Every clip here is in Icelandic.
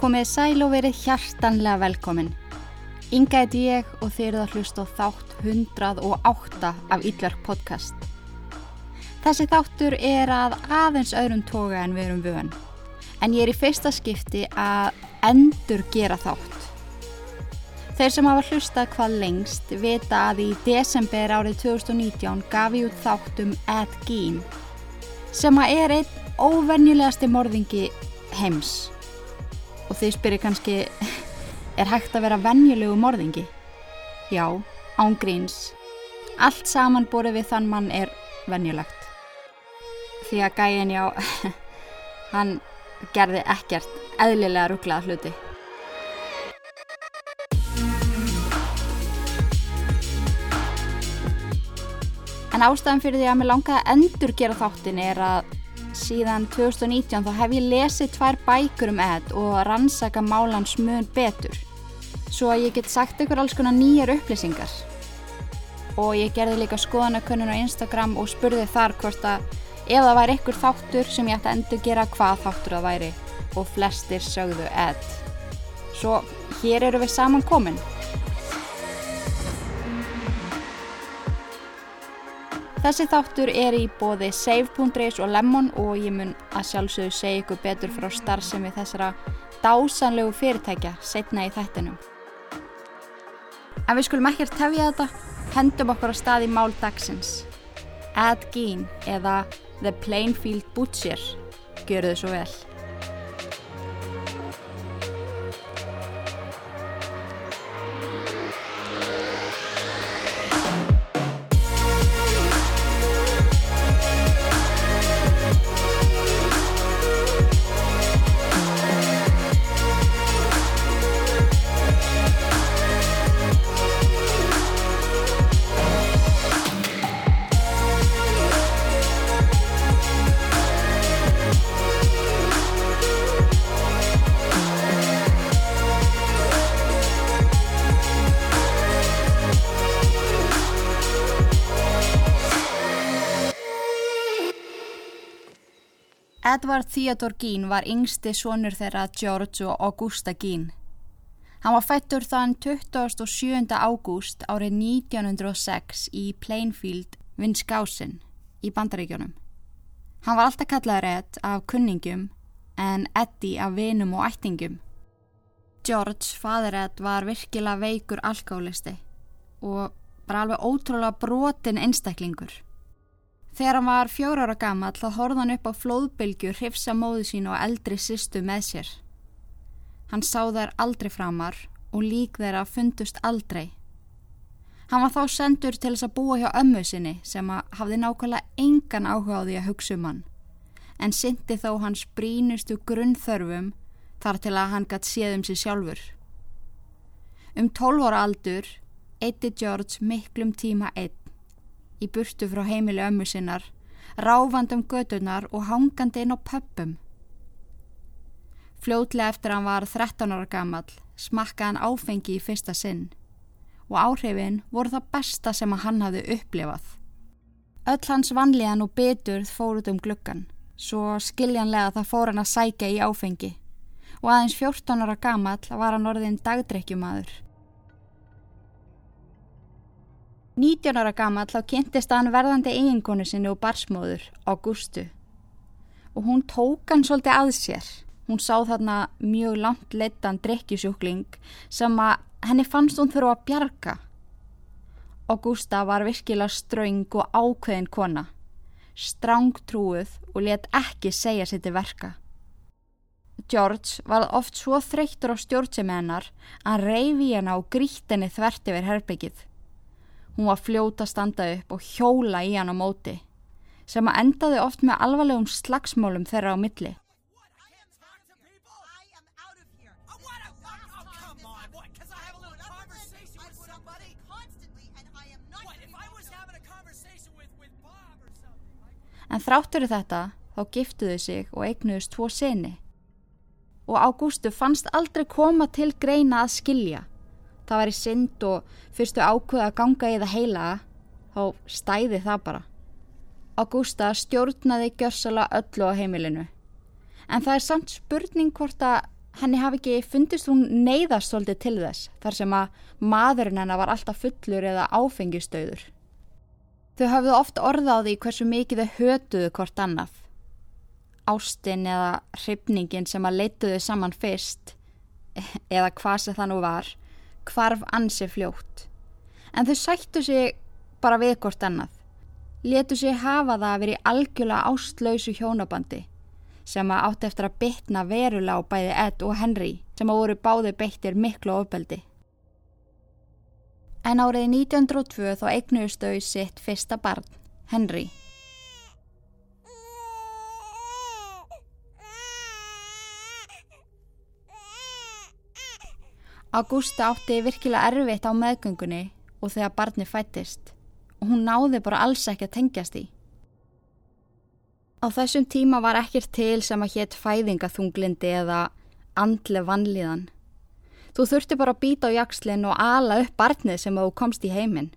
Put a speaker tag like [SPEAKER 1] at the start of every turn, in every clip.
[SPEAKER 1] Komið sæl og verið hjartanlega velkomin. Inga heit ég og þið eruð að hlusta á þátt 108 af Ídverk podcast. Þessi þáttur er að aðeins öðrum toga en við erum vöðan. En ég er í fyrsta skipti að endur gera þátt. Þeir sem hafa hlustað hvað lengst vita að í desember árið 2019 gaf ég út þáttum Ed Gein sem að er einn óvenjulegasti morðingi heims. Og þið spyrir kannski, er hægt að vera venjulegu morðingi? Já, án gríns. Allt saman borið við þann mann er venjulegt. Því að gæin já, hann gerði ekkert eðlilega rugglaða hluti. En ástæðan fyrir því að mér langaði að endur gera þáttin er að síðan 2019 þá hef ég lesið tvær bækur um Ed og rannsaka málans mun betur. Svo að ég get sagt ykkur alls konar nýjar upplýsingar. Og ég gerði líka skoðanakönnun á Instagram og spurði þar hvort að ef það væri ykkur þáttur sem ég ætti að endur gera hvað þáttur það væri og flestir sögðu Ed. Svo hér eru við saman komin. Þessi þáttur er í bóði save.is og Lemon og ég mun að sjálfsögðu segja ykkur betur frá starfsemi þessara dásanlegu fyrirtækja setna í þættinum. En við skulum ekkert tefja þetta, hendum okkur á stað í mál dagsins. Ed Gein eða The Plainfield Butcher, gjöru þau svo vel. Edward Theodore Gein var yngsti sonur þeirra George og Augusta Gein. Hann var fættur þann 27. ágúst árið 1906 í Plainfield, Wisconsin í Bandaríkjónum. Hann var alltaf kallaður Ed af kunningum en Eddie af vinum og ættingum. George, fadur Ed, var virkilega veikur alkálisti og bara alveg ótrúlega brotin einstaklingur. Þegar hann var fjóra ára gammal þá horða hann upp á flóðbylgjur hrifsa móðu sín og eldri sýstu með sér. Hann sá þær aldrei framar og lík þeirra fundust aldrei. Hann var þá sendur til þess að búa hjá ömmu sinni sem hafði nákvæmlega engan áhuga á því að hugsa um hann. En syndi þó hans brínustu grunnþörfum þar til að hann gætt séð um sig sjálfur. Um 12 ára aldur eitti George miklum tíma einn í burtu frá heimili ömmu sinnar, ráfandum gödunar og hangandi inn á pöppum. Fljótlega eftir hann var 13 ára gammal smakkaði hann áfengi í fyrsta sinn og áhrifin voru það besta sem hann hafði upplifað. Öll hans vanlíðan og beturð fór út um gluggan, svo skiljanlega það fór hann að sækja í áfengi og aðeins 14 ára gammal var hann orðin dagdrekkjumadur. 19 ára gammal þá kynntist hann verðandi eiginkonu sinni og barsmóður, Ágústu. Og hún tók hann svolítið að sér. Hún sá þarna mjög langt leittan drekkjusjúkling sem að henni fannst hún þurfa að bjarga. Ágústa var virkilega ströng og ákveðin kona. Stráng trúið og let ekki segja sér til verka. George var oft svo þreyttur á stjórnsemi hennar að hann reyfi henn á grítinni þvert yfir herbyggið. Hún var fljóta standa upp og hjóla í hann á móti, sem að endaði oft með alvarlegum slagsmálum þeirra á milli. En þráttur þetta þá giftuðu sig og eignuðust tvo seni. Og Ágústu fannst aldrei koma til greina að skilja það var í synd og fyrstu ákveða að ganga í það heila þá stæði það bara. Augusta stjórnaði gjörsala öllu á heimilinu. En það er samt spurning hvort að henni hafi ekki fundist hún neyðast svolítið til þess þar sem að maðurinn hennar var alltaf fullur eða áfengistöður. Þau hafðu oft orðaði hversu mikið þau hötuðu hvort annað. Ástin eða hrifningin sem að leituðu saman fyrst, eða hvað sem það nú var, hvarf ansi fljótt. En þau sættu sig bara við hvort annað. Letu sig hafa það að veri algjörlega ástlausu hjónabandi sem að átti eftir að bytna verulega á bæði Ed og Henry sem að voru báði beittir miklu ofbeldi. En árið 1902 þá eignuðust þau sitt fyrsta barn, Henry. Augusta átti virkilega erfitt á meðgöngunni og þegar barni fættist og hún náði bara alls ekki að tengjast í. Á þessum tíma var ekkert til sem að hétt fæðingaþunglindi eða andle vanlíðan. Þú þurfti bara að býta á jakslinn og ala upp barnið sem þú komst í heiminn.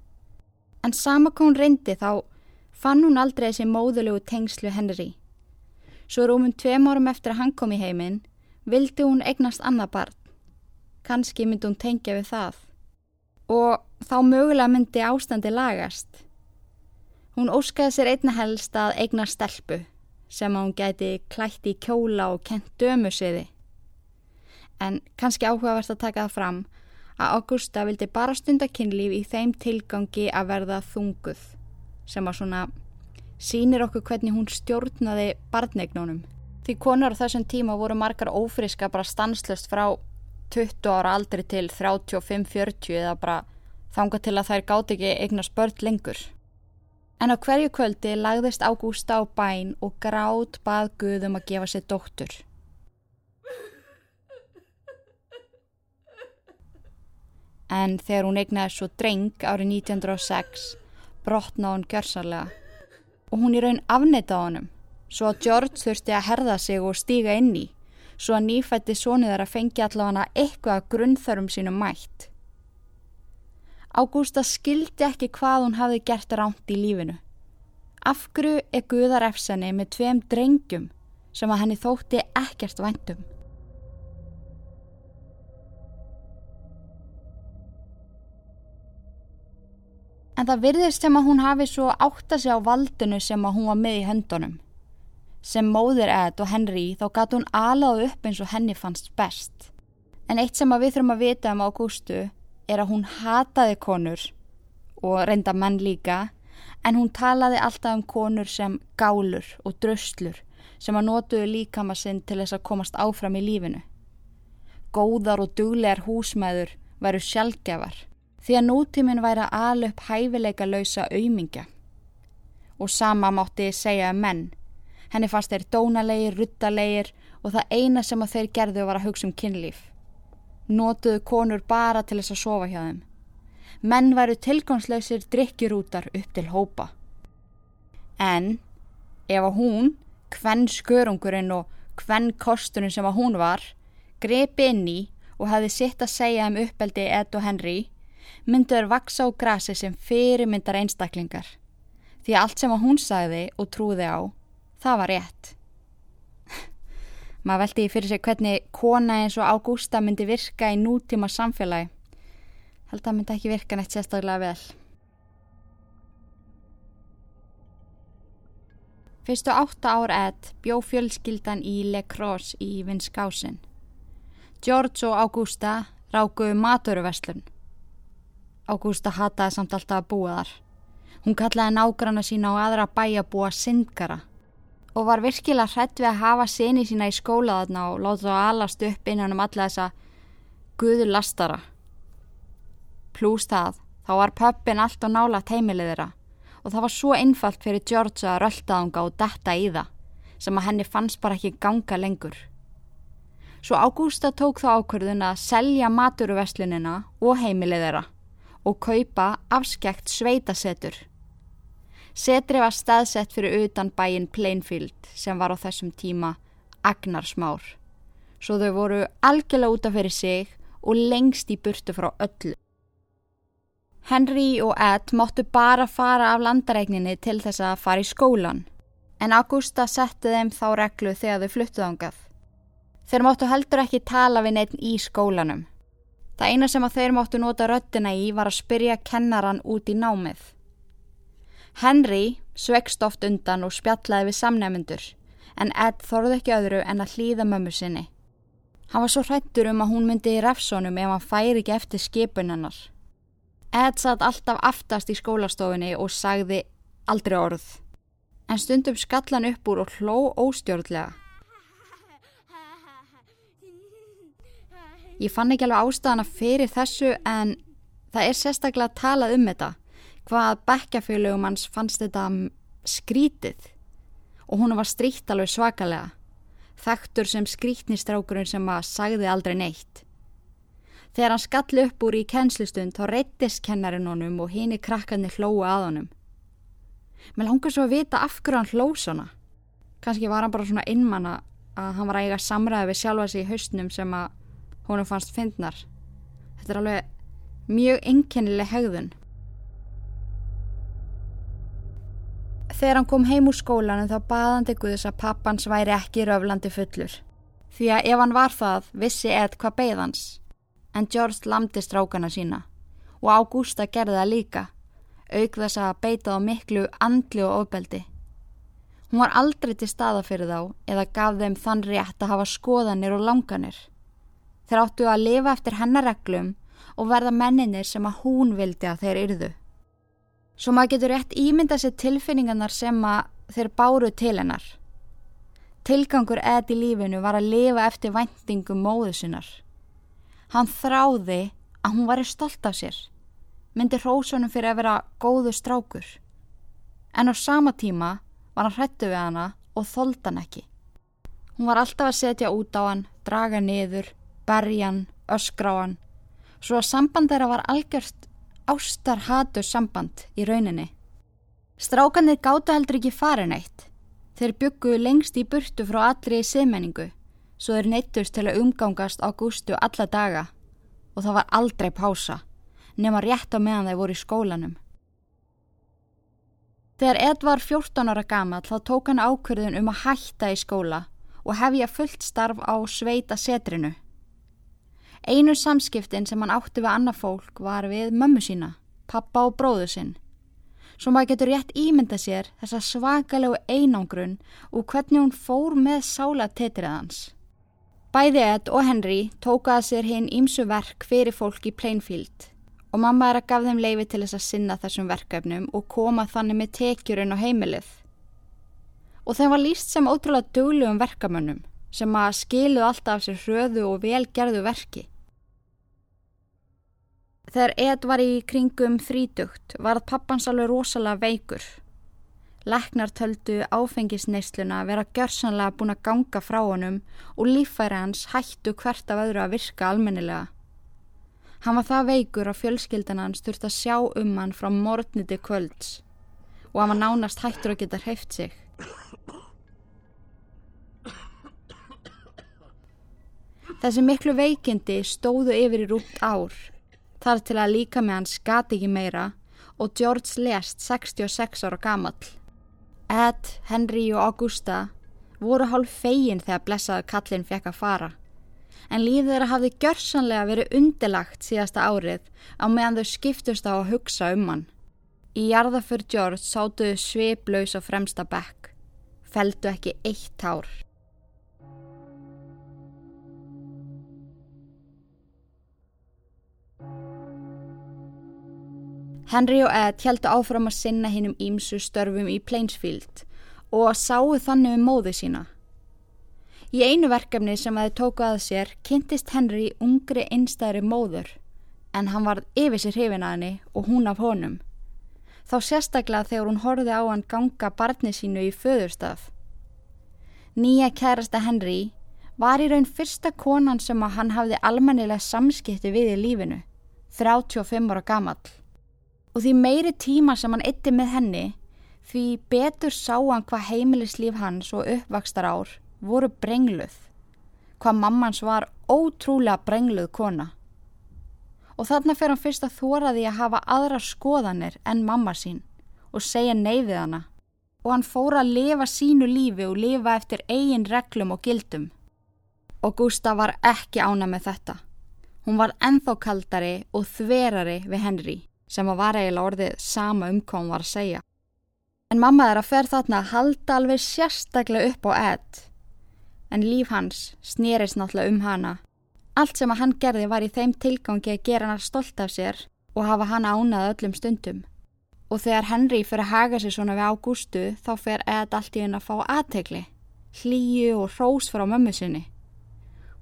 [SPEAKER 1] En sama hún reyndi þá fann hún aldrei þessi móðulegu tengslu Henry. Svo rúmum tveim árum eftir að hann kom í heiminn vildi hún eignast annað barn. Kanski myndi hún tengja við það. Og þá mögulega myndi ástandi lagast. Hún óskaði sér einna helst að eigna stelpu sem að hún gæti klætt í kjóla og kent dömusiði. En kannski áhugavert að taka það fram að Augusta vildi bara stunda kynlíf í þeim tilgangi að verða þunguð sem að svona sínir okkur hvernig hún stjórnaði barnegnónum. Því konar á þessum tíma voru margar ófriska bara stanslust frá 20 ára aldri til 35-40 eða bara þanga til að þær gáti ekki eignar spört lengur. En á hverju kvöldi lagðist Ágústa á bæn og grátt bað Guðum að gefa sér dóttur. En þegar hún eignaði svo dreng árið 1906 brotnaði hún gjörsalega og hún í raun afneitaði honum svo að George þurfti að herða sig og stíga inn í svo að nýfætti sóniðar að fengi allavega eitthvað grunnþörum sínum mætt. Ágústa skildi ekki hvað hún hafi gert ránt í lífinu. Afgru er Guðar efsenni með tveim drengjum sem að henni þótti ekkert væntum. En það virðist sem að hún hafi svo átta sig á valdinu sem að hún var með í höndunum. Sem móðir Ed og Henry þá gæti hún alaðu upp eins og henni fannst best. En eitt sem við þurfum að vita um Ágústu er að hún hataði konur og reynda menn líka en hún talaði alltaf um konur sem gálur og dröslur sem að notuðu líkama sinn til þess að komast áfram í lífinu. Góðar og duglegar húsmæður væru sjálfgefar því að nútíminn væri að ala upp hæfileika lausa auðmingja. Og sama mátti segja um menn. Henni fannst þeir dónalegir, ruttalegir og það eina sem að þeir gerðu var að hugsa um kynlíf notuðu konur bara til þess að sofa hjá þeim. Menn væru tilgangslausir drikkjurútar upp til hópa. En ef að hún, hvenn skörungurinn og hvenn kosturinn sem að hún var, grepi inn í og hefði sitt að segja um uppeldi Ed og Henry, mynduður vaksa á grasi sem fyrirmyndar einstaklingar. Því allt sem að hún sagði og trúði á, það var rétt. Maður veldi fyrir sig hvernig kona eins og Ágústa myndi virka í nútíma samfélagi. Held að myndi ekki virka neitt sérstaklega vel. Fyrstu átta ár edd bjó fjölskyldan í Le Croix í Vinskásin George og Ágústa rákuðu maturverslun Ágústa hataði samt alltaf að búa þar. Hún kallaði nágrana sína á aðra bæjabúa syndgara og var virkilega hrætt við að hafa sinni sína í skóla þarna og láta það alast upp innan um alla þessa guður lastara. Plús það, þá var pöppin allt og nála teimilið þeirra og það var svo einfalt fyrir George að röldaðunga og detta í það sem að henni fannst bara ekki ganga lengur. Svo Ágústa tók þá ákvörðun að selja maturuveslinina og heimilið þeirra og kaupa afskekt sveitasetur Setri var staðsett fyrir utan bæin Plainfield sem var á þessum tíma agnarsmár. Svo þau voru algjörlega útaf fyrir sig og lengst í burtu frá öllu. Henry og Ed móttu bara fara af landaregninni til þess að fara í skólan en Augusta setti þeim þá reglu þegar þau fluttuð ángað. Þeir máttu heldur ekki tala við neitt í skólanum. Það eina sem að þeir máttu nota röttina í var að spyrja kennaran út í námið. Henry svegst oft undan og spjallaði við samnefnendur en Ed þorði ekki öðru en að hlýða mömmu sinni. Hann var svo hrættur um að hún myndi í refsónum ef hann færi ekki eftir skipunennar. Ed satt alltaf aftast í skólastofunni og sagði aldrei orð. En stundum skallan upp úr og hló óstjórnlega. Ég fann ekki alveg ástæðana fyrir þessu en það er sérstaklega að tala um þetta. Hvað bekkjafélögum hans fannst þetta skrítið og hún var stríkt alveg svakalega. Þektur sem skrítnistrákurinn sem að sagði aldrei neitt. Þegar hann skall upp úr í kennslistund þá reyttist kennarinn honum og hini krakkarnir hlóa að honum. Mér langar svo að vita af hverju hann hlóð svona. Kanski var hann bara svona innmanna að hann var að eiga samræði við sjálfa sig í haustnum sem að honum fannst fyndnar. Þetta er alveg mjög enkennileg hegðun. Þegar hann kom heim úr skólanum þá baðandi Guðs að pappans væri ekki röflandi fullur. Því að ef hann var það vissi Ed hvað beigð hans en George lamdi strákana sína og Ágústa gerði það líka, auk þess að beita á miklu andli og ofbeldi. Hún var aldrei til staða fyrir þá eða gaf þeim þann rétt að hafa skoðanir og langanir. Þeir áttu að lifa eftir hennar reglum og verða menninir sem að hún vildi að þeir yrðu. Svo maður getur rétt ímynda sér tilfinningarnar sem að þeir báru til hennar. Tilgangur eða í lífinu var að lifa eftir vendingum móðusinnar. Hann þráði að hún var stolt af sér, myndi hrósunum fyrir að vera góðu strákur. En á sama tíma var hann hrættu við hana og þóld hann ekki. Hún var alltaf að setja út á hann, draga niður, berja hann, öskra á hann, svo að samband þeirra var algjörst ástarhatu samband í rauninni. Strákanir gáttu heldur ekki farin eitt. Þeir bygguðu lengst í burtu frá allri í siðmenningu svo þeir neittust til að umgangast á gústu alla daga og það var aldrei pása, nema rétt á meðan þeir voru í skólanum. Þegar Ed var 14 ára gammal þá tók hann ákverðin um að hætta í skóla og hefja fullt starf á sveita setrinu. Einu samskiptin sem hann átti við annað fólk var við mömmu sína, pappa og bróðu sinn. Svo maður getur rétt ímynda sér þessa svakalegu einangrun og hvernig hún fór með sála tetriðans. Bæði Ed og Henry tókaða sér hinn ímsu verk fyrir fólk í Plainfield og mamma er að gaf þeim leifi til þess að sinna þessum verkefnum og koma þannig með tekjurinn á heimilið. Og þeim var líst sem ótrúlega döglegum verkamönnum sem að skilu alltaf af sér hröðu og velgerðu verki. Þegar Ed var í kringum þrítugt var pappans alveg rosalega veikur Læknar töldu áfengisneisluna vera gjörsanlega búin að ganga frá honum og líffæri hans hættu hvert af öðru að virka almennilega. Hann var það veikur að fjölskyldan hans þurfti að sjá um hann frá morgniti kvölds og hann var nánast hættur að geta hreift sig. Þessi miklu veikindi stóðu yfir í rúpt ár þar til að líka með hans gati ekki meira og George lest 66 ára gamall. Ed, Henry og Augusta voru hálf fegin þegar blessaðu kallin fekk að fara. En lífið þeirra hafði gjörsanlega verið undilagt síðasta árið á meðan þau skiptust á að hugsa um hann. Í jarðafur George sátuðu sveiplaus á fremsta bekk. Feldu ekki eitt tár. Henry og Ed heldu áfram að sinna hinn um ímsu störfum í Plainsfield og sáu þannig um móðu sína. Í einu verkefni sem að þið tóku að sér kynntist Henry ungri einstæðri móður en hann var yfir sér hrifin að henni og hún af honum. Þá sérstaklega þegar hún horfið á hann ganga barni sínu í föðurstaf. Nýja kærasta Henry var í raun fyrsta konan sem að hann hafði almennilega samskipti við í lífinu, 35 ára gamall og því meiri tíma sem hann ytti með henni því betur sá hann hvað heimilislíf hans og uppvakstar ár voru brengluð hvað mammans var ótrúlega brengluð kona. Og þarna fer hann fyrst að þóra því að hafa aðra skoðanir en mamma sín og segja neyfið hana. Og hann fóra að lifa sínu lífi og lifa eftir eigin reglum og gildum. Og Gústa var ekki ána með þetta. Hún var enþá kaldari og þverari við Henry sem var eiginlega orðið sama um hún var að segja. En mamma að fer þarna að halda alveg sérstaklega upp á Ed. En líf hans snýrist náttúrulega um hana. Allt sem að hann gerði var í þeim tilgangi að gera hann stolt af sér og hafa hann ánað öllum stundum. Og þegar Henry fyrir að haga sig svona við Ágústu þá fer Ed allt í henn að fá aðtegli, hlýju og rós frá mömmu sinni.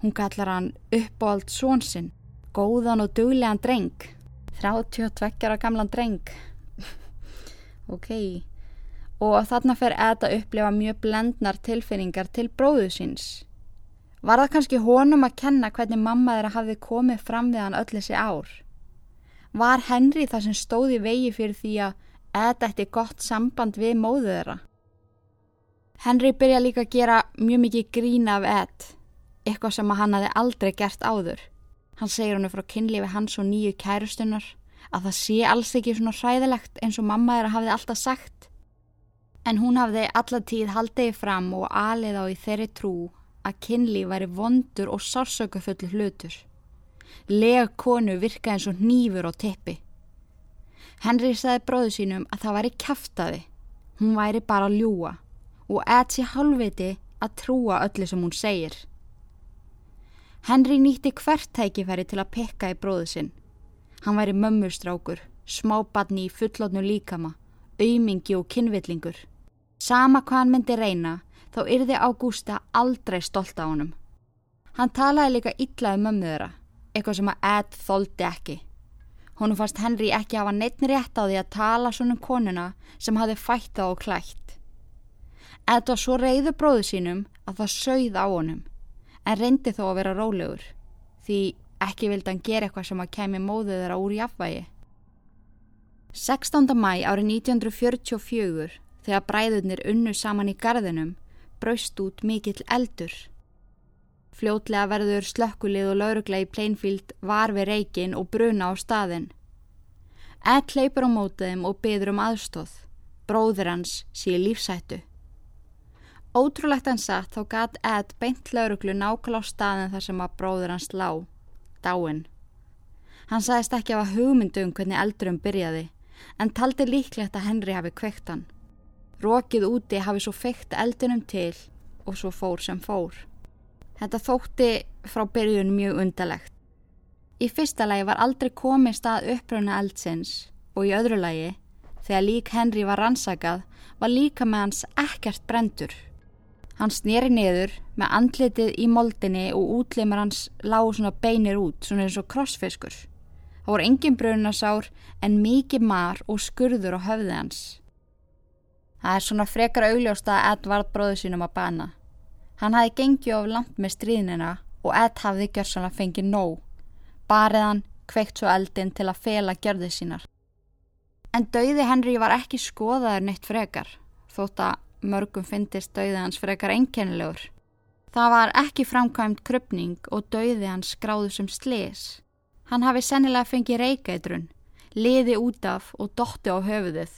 [SPEAKER 1] Hún kallar hann uppáald svonsinn, góðan og duglegan dreng. 32 ára gamlan dreng. ok. Og þarna fer Ed að upplifa mjög blendnar tilfinningar til bróðu síns. Var það kannski honum að kenna hvernig mamma þeirra hafði komið fram við hann öll þessi ár? Var Henry það sem stóði vegi fyrir því að Ed ætti gott samband við móðu þeirra? Henry byrja líka að gera mjög mikið grína af Ed, eitthvað sem hann hafi aldrei gert áður. Hann segir hannu frá kynlífi hans og nýju kærustunar að það sé alls ekki svona hræðilegt eins og mamma þeirra hafði alltaf sagt. En hún hafði allatíð haldiði fram og alið á í þeirri trú að kynlíf væri vondur og sársökufullu hlutur. Lega konu virka eins og nýfur og teppi. Henry sagði bróðu sínum að það væri kæftaði. Hún væri bara ljúa og etsi halvviti að trúa öllu sem hún segir. Henry nýtti hvert tækifæri til að pekka í bróðu sinn. Hann væri mömmurstrákur, smábarni í fullotnu líkama, aumingi og kynvillingur. Sama hvað hann myndi reyna, þá yrði Ágústa aldrei stolt á honum. Hann talaði líka illa um mömmu þeirra, eitthvað sem að Ed þóldi ekki. Honum fannst Henry ekki hafa neittn rétt á því að tala svona um konuna sem hafi fætt á og klætt. Ed var svo reyðu bróðu sínum að það sögð á honum en reyndi þó að vera rólegur því ekki vildi hann gera eitthvað sem að kemi móðu þeirra úr jafnvægi. 16. mæ árið 1944 þegar bræðurnir unnu saman í gardinum braust út mikill eldur. Fljótlega verður slökkulið og laurugla í Plainfield var við reikin og bruna á staðin. Ed leipur á mótiðum og byður um aðstóð. Bróður hans sé lífsættu. Ótrúlegt hann satt þá gatt Ed beint lauruglu nákvæmlega á staðin þar sem að bróður hans lá, dáin. Hann sagðist ekki að hugmyndu um hvernig eldurum byrjaði, en taldi líklegt að Henry hafi kveikt hann. Rókið úti hafi svo feikt eldunum til og svo fór sem fór. Þetta þótti frá byrjun mjög undalegt. Í fyrsta lagi var aldrei komið stað uppröna eldsins og í öðru lagi, þegar lík Henry var rannsakað, var líka með hans ekkert brendur. Hann snýri niður með andlitið í moldinni og útlimar hans lág svona beinir út, svona eins og krossfiskur. Það voru engin brunasár en mikið mar og skurður á höfði hans. Það er svona frekar augljósta að Ed varð bróðu sínum að bana. Hann hafi gengið of langt með stríðnina og Ed hafði gjörsanlega fengið nóg. Bariðan kveikt svo eldin til að fela gjörðið sínar. En dauði Henry var ekki skoðaður neitt frekar, þótt að mörgum fyndist dauði hans frekar einkennilegur. Það var ekki framkvæmt krupning og dauði hans skráðu sem slis. Hann hafi sennilega fengið reykætrun, liði út af og dotti á höfuðið.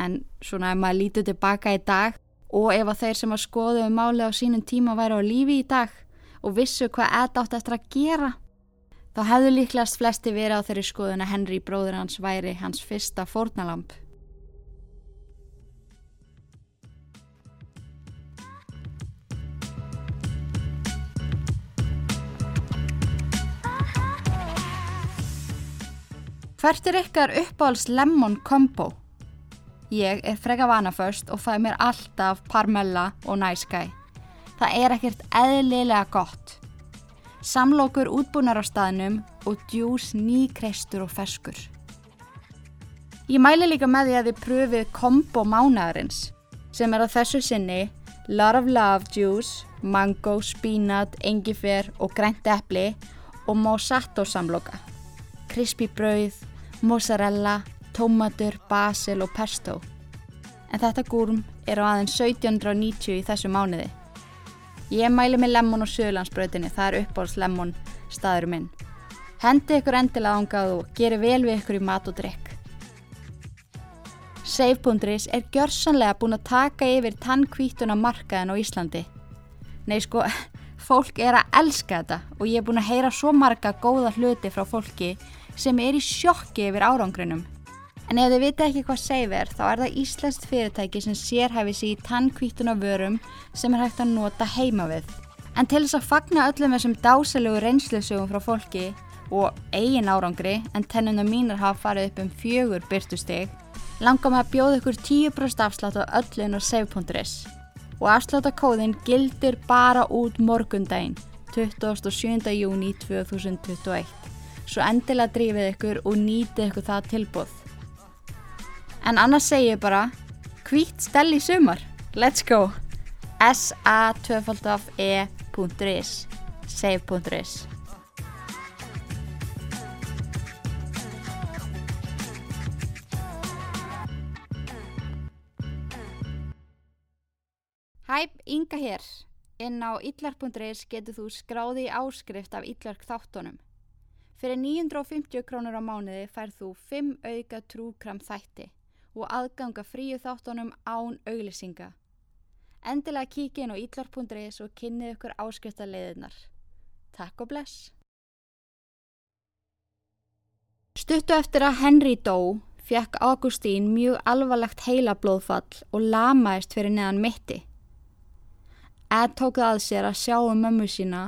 [SPEAKER 1] En svona ef maður lítið tilbaka í dag og ef að þeir sem að skoðu um máli á sínum tíma væri á lífi í dag og vissu hvað Ed átt eftir að gera, þá hefðu líklegast flesti verið á þeirri skoðun að Henry bróður hans væri hans fyrsta fórnalamp. Hvert er ykkar uppáhalds lemon combo? Ég er freka vanaförst og fæ mér alltaf parmella og guy. Það er ekkert eðlilega gott. Samlokur útbúnar á staðnum og djús nýkreistur og feskur. Ég mæli líka með því að þið pröfið kombo mánaðarins sem er á þessu sinni of Love Juice, Mango, Spínat, Engifer og Grænt Eppli og Mosato samloka. Krispi brauð, mozzarella, tómatur, basil og pesto. En þetta gúrum er á aðeins 1790 í þessu mánuði. Ég mæli með lemon og söðlandsbröðinni, það er uppáhalds lemon staður minn. Hendi ykkur endilega ángað og geri vel við ykkur í mat og drikk. Save.is er gjörsanlega búin að taka yfir tannkvítuna markaðin á Íslandi. Nei sko, Fólk er að elska þetta og ég er búin að heyra svo marga góða hluti frá fólki sem er í sjokki yfir árangrinum. En ef þið vita ekki hvað Save er, þá er það Íslandst fyrirtæki sem sérhæfi sér í tannkvítuna vörum sem er hægt að nota heima við. En til þess að fagna öllum þessum dásalögu reynslusögum frá fólki og eigin árangri, en tennuna mínar hafa farið upp um fjögur byrtusteg, langar maður að bjóða ykkur 10% afslátt á öllun og save.is. Og afsláttakóðin gildir bara út morgundaginn, 27. júni 2021. Svo endilega drífið ykkur og nýtið ykkur það tilbúð. En annars segi ég bara, hvít stell í sumar. Let's go! sa2e.is save.is Hæp, Inga hér. Inn á illark.is getur þú skráði áskrift af illark þáttunum. Fyrir 950 krónur á mánuði færð þú 5 auka trúkram þætti og aðganga fríu þáttunum án auglisinga. Endilega kíkið inn á illar.is og kynnið ykkur áskriftarleiðinar. Takk og bless! Stuttu eftir að Henry dó fekk Augustín mjög alvarlegt heilablóðfall og lamaðist fyrir neðan mitti. Ed tók það að sér að sjá um mömmu sína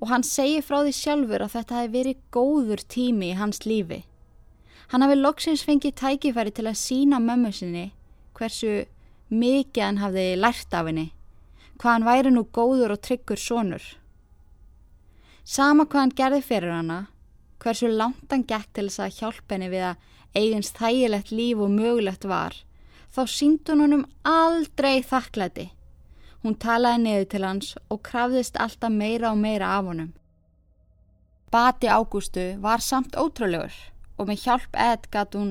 [SPEAKER 1] og hann segi frá því sjálfur að þetta hefði verið góður tími í hans lífi. Hann hafi loksins fengið tækifæri til að sína mömmu sinni hversu mikið hann hafði lært af henni, hvað hann væri nú góður og tryggur sonur. Sama hvað hann gerði fyrir hana, hversu langt hann gekk til þess að hjálpa henni við að eigins þægilegt líf og mögulegt var, þá sínd hún honum aldrei þakklæti. Hún talaði niður til hans og krafðist alltaf meira og meira af honum. Bati Ágústu var samt ótrúlegur og með hjálp Ed gæti hún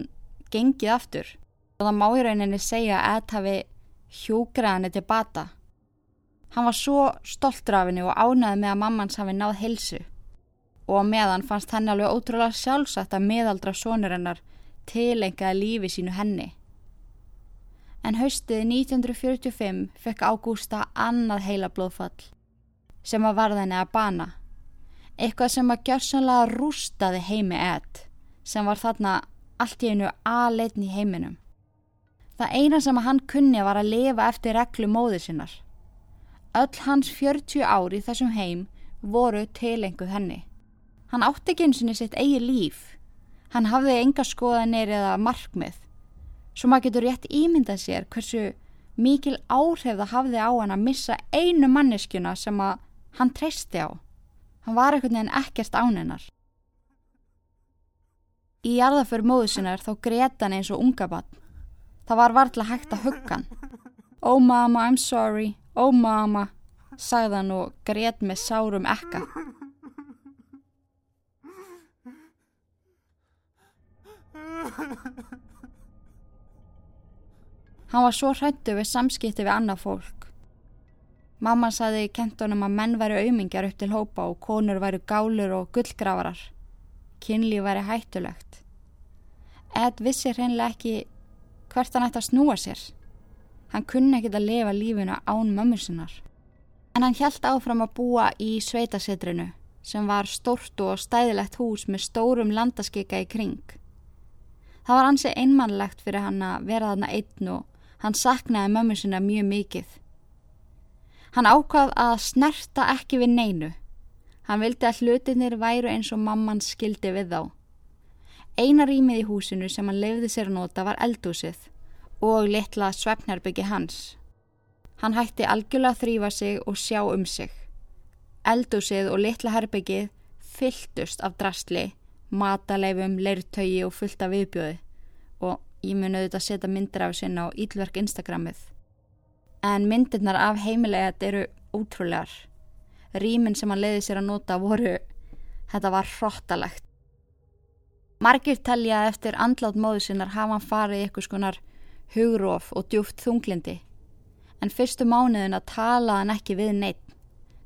[SPEAKER 1] gengið aftur og það má í rauninni segja að Ed hafi hjúgrað henni til bata. Hann var svo stoltur af henni og ánaði með að mammans hafi náð helsu og á meðan fannst henni alveg ótrúlega sjálfsagt að meðaldra sonur hennar tilengaði lífi sínu henni. En haustið 1945 fekk Ágústa annað heila blóðfall sem að varða henni að bana. Eitthvað sem að gjörsanlega rústaði heimi Ed sem var þarna allt í einu aðleitn í heiminum. Það eina sem að hann kunni var að lifa eftir reglu móður sinnar. Öll hans 40 ári þessum heim voru tilenguð henni. Hann átti ekki eins og sitt eigi líf. Hann hafði enga skoðanir eða markmið. Svo maður getur rétt ímyndað sér hversu mikil áhrif það hafði á hann að missa einu manneskjuna sem að hann treysti á. Hann var einhvern veginn ekkert ánennar. Í jarðaför móðusinnar þá greta hann eins og unga bann. Það var varðla hægt að hugga hann. Oh mama, I'm sorry. Oh mama, sagðan og gret með sárum ekka. Hann var svo hrættu við samskipti við annað fólk. Mamma saði í kentunum að menn væri auðmingjar upp til hópa og konur væri gálur og gullgravarar. Kynlíf væri hættulegt. Ed vissi hreinlega ekki hvert hann ætti að snúa sér. Hann kunni ekkit að lifa lífinu án mömmusinnar. En hann hjælt áfram að búa í sveitasetrinu sem var stort og stæðilegt hús með stórum landaskika í kring. Það var ansi einmannlegt fyrir hann að vera þarna einn og hann saknaði mömmusina mjög mikið. Hann ákvað að snerta ekki við neinu. Hann vildi að hlutinir væru eins og mamman skildi við þá. Einar rýmið í húsinu sem hann lefði sér að nota var eldúsið og litla svefnherbyggi hans. Hann hætti algjörlega að þrýfa sig og sjá um sig. Eldúsið og litla herbyggið fylltust af drastli, mataleifum, leirtögi og fullt af viðbjóði og ég mun auðvitað setja myndir af sinna á ílverk Instagramið. En myndirnar af heimilegat eru útrúlegar. Rýmin sem hann leiði sér að nota voru, þetta var hróttalegt. Margir telja að eftir andlátt móðu sinnar hafa hann farið í eitthvað skonar hugróf og djúft þunglindi. En fyrstu mánuðin að tala hann ekki við neitt,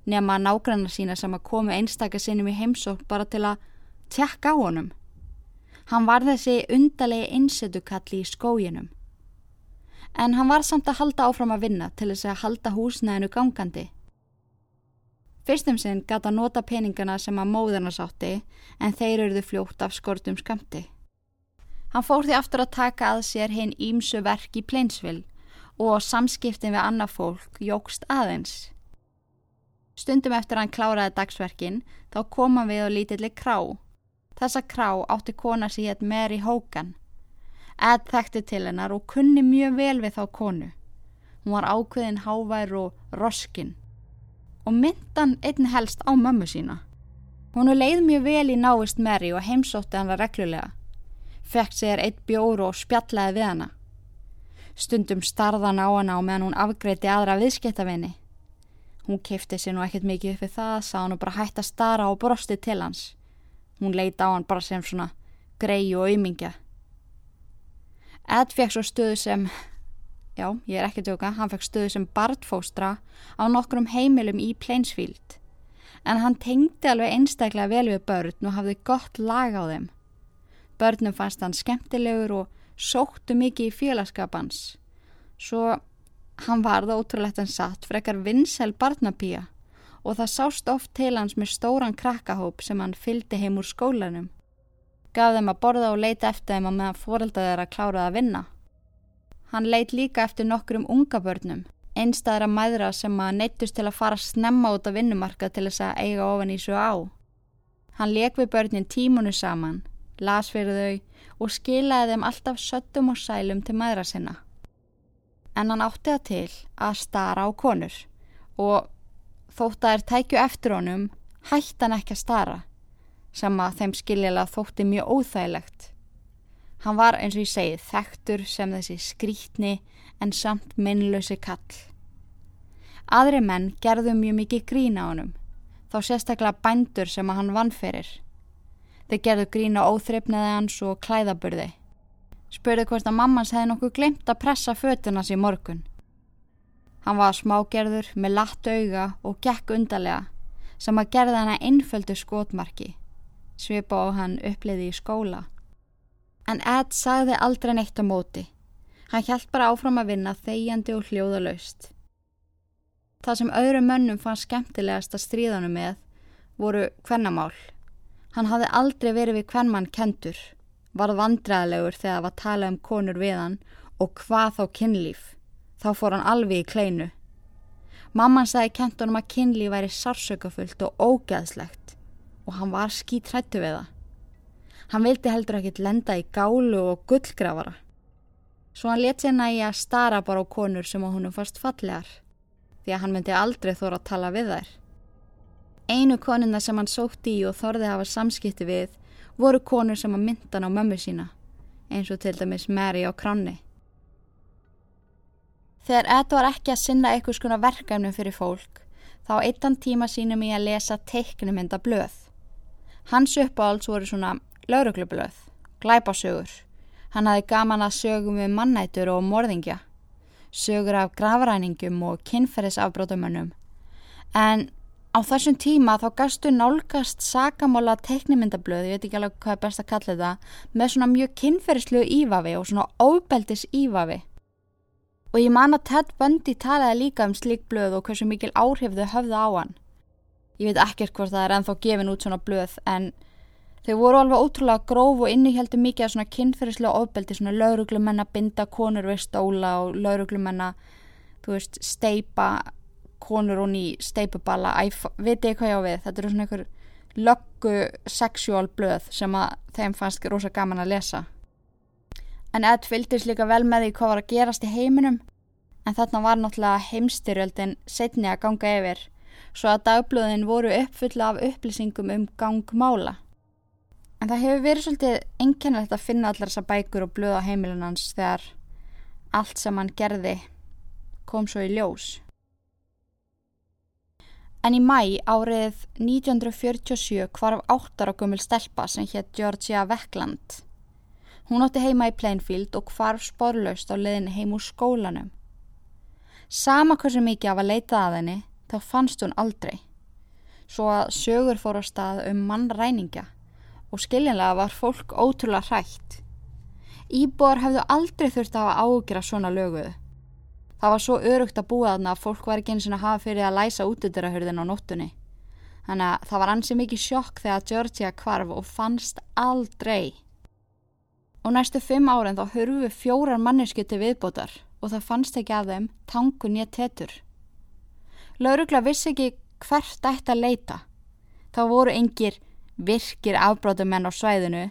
[SPEAKER 1] nema nágrannar sína sem að komu einstakar sinnum í heimsók bara til að tjekka á honum. Hann var þessi undalegi einsetukalli í skóginum. En hann var samt að halda áfram að vinna til þess að halda húsnæðinu gangandi. Fyrstum sinn gata nota peningana sem að móðurna sátti en þeir eruðu fljótt af skortum skamti. Hann fór því aftur að taka að sér hinn ímsu verk í Plainsville og samskiptin við annað fólk jógst aðeins. Stundum eftir hann kláraði dagsverkin þá kom hann við á lítilli krá. Þessa krá átti kona sér hétt Mary Hogan. Ed þekkti til hennar og kunni mjög vel við þá konu. Hún var ákveðin hávær og roskinn og myndan einn helst á mömmu sína. Hún leið mjög vel í návist Mary og heimsótti hann reglulega. Fekk sér eitt bjóru og spjallaði við hana. Stundum starðan á hana og meðan hún afgreiti aðra viðskiptavinni. Hún kifti sér nú ekkert mikið upp við það, sá hann og bara hætti að stara og brosti til hans. Hún leita á hann bara sem svona grei og auðmingja. Ed fekk svo stöðu sem já, ég er ekki tjóka, hann fekk stöðu sem bartfóstra á nokkrum heimilum í Plainsfield. En hann tengdi alveg einstaklega vel við börn og hafði gott lag á þeim. Börnum fannst hann skemmtilegur og sóttu mikið í félagskapans. Svo hann varði ótrúlegt en satt frekar vinsel barnapía og það sást oft til hans með stóran krakkahóp sem hann fyldi heim úr skólanum. Gaf þeim að borða og leita eftir þeim að meðan fóreldaði þeirra kláraði að vinna. Hann leitt líka eftir nokkrum unga börnum, einstæðra mæðra sem að neittust til að fara snemma út af vinnumarka til þess að eiga ofan í svo á. Hann leik við börnin tímunu saman, las fyrir þau og skilaði þeim alltaf söttum og sælum til mæðra sinna. En hann átti það til að stara á konur og þótt að þær tækju eftir honum hætti hann ekki að stara sem að þeim skiljilega þótti mjög óþægilegt. Hann var eins og ég segið þektur sem þessi skrítni en samt minnlösi kall. Aðri menn gerðu mjög mikið grína á honum, þá sérstaklega bændur sem að hann vannferir. Þeir gerðu grína óþreifnaði hans og klæðaburði. Spurði hvort að mammans hefði nokkuð glemt að pressa fötunas í morgun. Hann var smágerður með latt auga og gekk undarlega sem að gerða hana einföldu skotmarki, svipa á hann uppliði í skóla en Ed sagði aldrei neitt á móti. Hann hjælt bara áfram að vinna þegjandi og hljóðalaust. Það sem öðru mönnum fann skemmtilegast að stríðanu með voru hvernamál. Hann hafði aldrei verið við hvernmann kentur, varð vandræðilegur þegar það var að tala um konur við hann og hvað þá kynlíf. Þá fór hann alveg í kleinu. Mamman sagði kentunum að kynlíf væri sársökafullt og ógeðslegt og hann var skítrættu við það. Hann vildi heldur ekkit lenda í gálu og gullgrafara. Svo hann let sér næja að stara bara á konur sem á húnum fast fallegar, því að hann myndi aldrei þóra að tala við þær. Einu konuna sem hann sótti í og þorði hafa samskipti við voru konur sem að myndan á mömmu sína, eins og til dæmis Mary á kranni. Þegar Ed var ekki að sinna eitthvað skona verkefnum fyrir fólk, þá eittan tíma sínum í að lesa teiknumynda blöð. Hans uppáhalds voru svona lauruglublöð, glæpasögur. Hann hafi gaman að sögum við mannætur og morðingja, sögur af gravræningum og kynferðisafbrótumönnum. En á þessum tíma þá gastu nálgast sakamála teknimyndablöð, ég veit ekki alveg hvað er best að kalla þetta, með svona mjög kynferðislu ífavi og svona óbeldis ífavi. Og ég man að Ted Bundy talaði líka um slik blöð og hversu mikil áhrif þau höfðu á hann. Ég veit ekkert hvort það er ennþá gefin út svona blöð en Þau voru alveg ótrúlega gróf og inniheldu mikið af svona kynferðislega ofbeldi, svona lauruglumenn að binda konur við stóla og lauruglumenn að, þú veist, steipa konur og ný steipuballa, veit ég hvað ég á við, þetta eru svona einhver löggu sexuál blöð sem að þeim fannst rosa gaman að lesa. En Ed fylgdist líka vel með því hvað var að gerast í heiminum, en þarna var náttúrulega heimstyrjöldin setni að ganga yfir, svo að dagblöðin voru uppfulla af upplýsingum um gangmála. En það hefur verið svolítið einkennilegt að finna allar þessar bækur og blöða heimilin hans þegar allt sem hann gerði kom svo í ljós. En í mæ árið 1947 kvarf áttar á gummul stelpa sem hétt Georgia Veckland. Hún átti heima í Plainfield og kvarf sporlaust á leðinni heim úr skólanum. Sama hversu mikið af að leita að henni þá fannst hún aldrei. Svo að sögur fór á stað um mannræningja og skiljanlega var fólk ótrúlega hrætt. Íbor hefðu aldrei þurft að hafa ágjur af svona löguðu. Það var svo örugt að búa þarna að fólk var ekki eins og hafa fyrir að læsa útudurahörðin á nóttunni. Þannig að það var ansi mikið sjokk þegar Georgia kvarf og fannst aldrei. Og næstu fimm árin þá hörfu fjórar mannesku til viðbótar og það fannst ekki að þeim tangun ég tetur. Laurugla vissi ekki hvert ætti að leita. Þá voru engir virkir afbrátumenn á svæðinu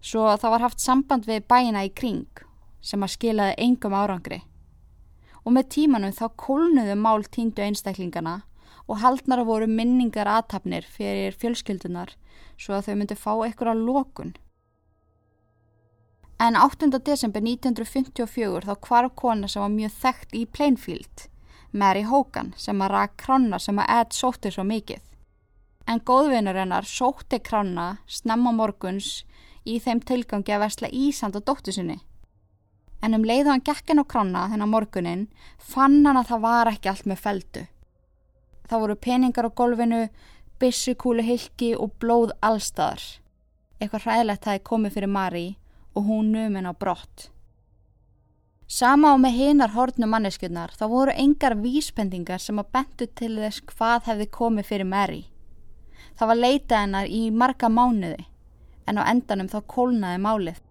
[SPEAKER 1] svo það var haft samband við bæina í kring sem að skilaði engum árangri. Og með tímanum þá kólnuðu mál tíndu einstaklingana og haldnar voru minningar aðtapnir fyrir fjölskyldunar svo að þau myndi fá eitthvað á lókun. En 8. desember 1954 þá kvarf kona sem var mjög þekkt í Plainfield, Mary Hogan, sem að rak krána sem að Ed sótti svo mikið. En góðvinur hennar sótti krána snemma morguns í þeim tilgangi að versla Ísand og dóttu sinni. En um leið og hann gekk henn á krána þennan morgunin fann hann að það var ekki allt með feldu. Það voru peningar á golfinu, bissukúlu hilki og blóð allstaðar. Eitthvað hræðilegt hafi komið fyrir Mari og hún numin á brott. Sama á með hinar hortnu manneskjurnar þá voru engar vísbendingar sem að bentu til þess hvað hefði komið fyrir Mary. Það var leitað hennar í marga mánuði en á endanum þá kólnaði málið.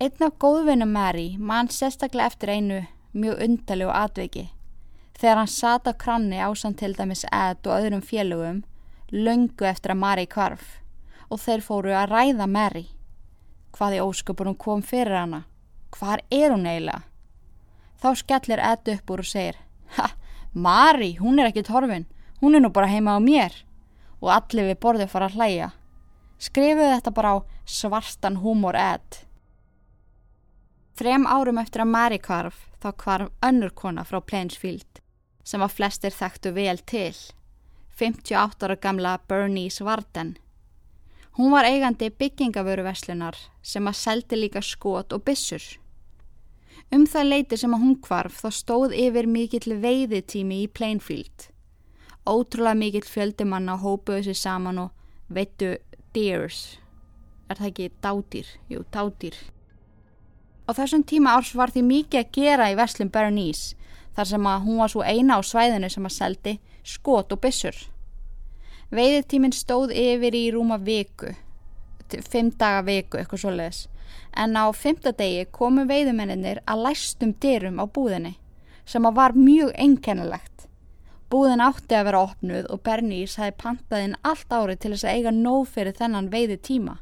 [SPEAKER 1] Einn af góðvinnum Mary mann sérstaklega eftir einu mjög undalegu atveiki. Þegar hann sata kranni ásamt til dæmis Ed og öðrum félögum, löngu eftir að Mari kvarf og þeir fóru að ræða Mary. Hvað í ósköpunum kom fyrir hana? Hvar er hún eiginlega? Þá skellir Ed upp úr og segir Ha, Mari, hún er ekki torfin, hún er nú bara heima á mér og allir við borðið fara að hlæja. Skrifuðu þetta bara á svartan húmor Ed. Þrem árum eftir að Mary kvarf þá kvarf önnur kona frá Plainsfield sem að flestir þekktu vel til, 58 ára gamla Bernice Varden. Hún var eigandi byggingavöruverslunar sem að seldi líka skot og bissur. Um það leiti sem að hún kvarf þá stóð yfir mikill veiðitími í Plainfield. Ótrúlega mikill fjöldimanna hópuðu sér saman og veitu deers. Er það ekki dátýr? Jú, dátýr. Á þessum tíma árs var því mikið að gera í verslum Bernice þar sem að hún var svo eina á svæðinu sem að seldi skot og byssur. Veiðitíminn stóð yfir í rúma viku, fimm daga viku eitthvað svoleiðis, en á fymtadegi komu veiðumenninir að læstum dyrum á búðinni sem að var mjög einkennilegt. Búðin átti að vera opnuð og Bernice hefði pantaðinn allt árið til þess að eiga nóg fyrir þennan veiðitíma.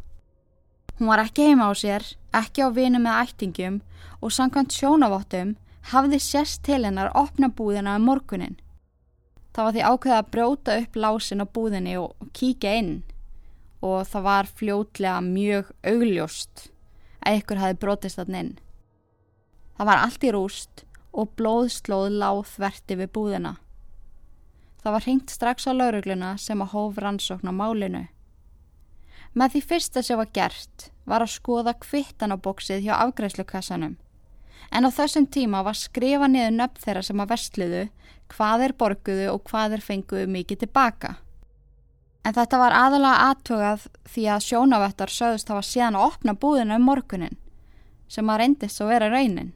[SPEAKER 1] Hún var ekki heima á sér, ekki á vinu með ættingum og samkvæmt sjónavottum hafði sérst til hennar opna búðina um morgunin. Það var því ákveða að brjóta upp lásin á búðinni og kíka inn og það var fljótlega mjög augljóst að ykkur hafi brotist þann inn. Það var allt í rúst og blóðslóð láð þverti við búðina. Það var hringt strax á laurugluna sem að hóf rannsókn á málinu. Með því fyrsta sem var gert var að skoða kvittanabóksið hjá afgræslukassanum. En á þessum tíma var skrifa niður nöfn þeirra sem að vestluðu, hvað er borguðu og hvað er fenguðu mikið tilbaka. En þetta var aðalega aðtugað því að sjónavettar sögðust hafa síðan að opna búðina um morgunin, sem að reyndist að vera raunin.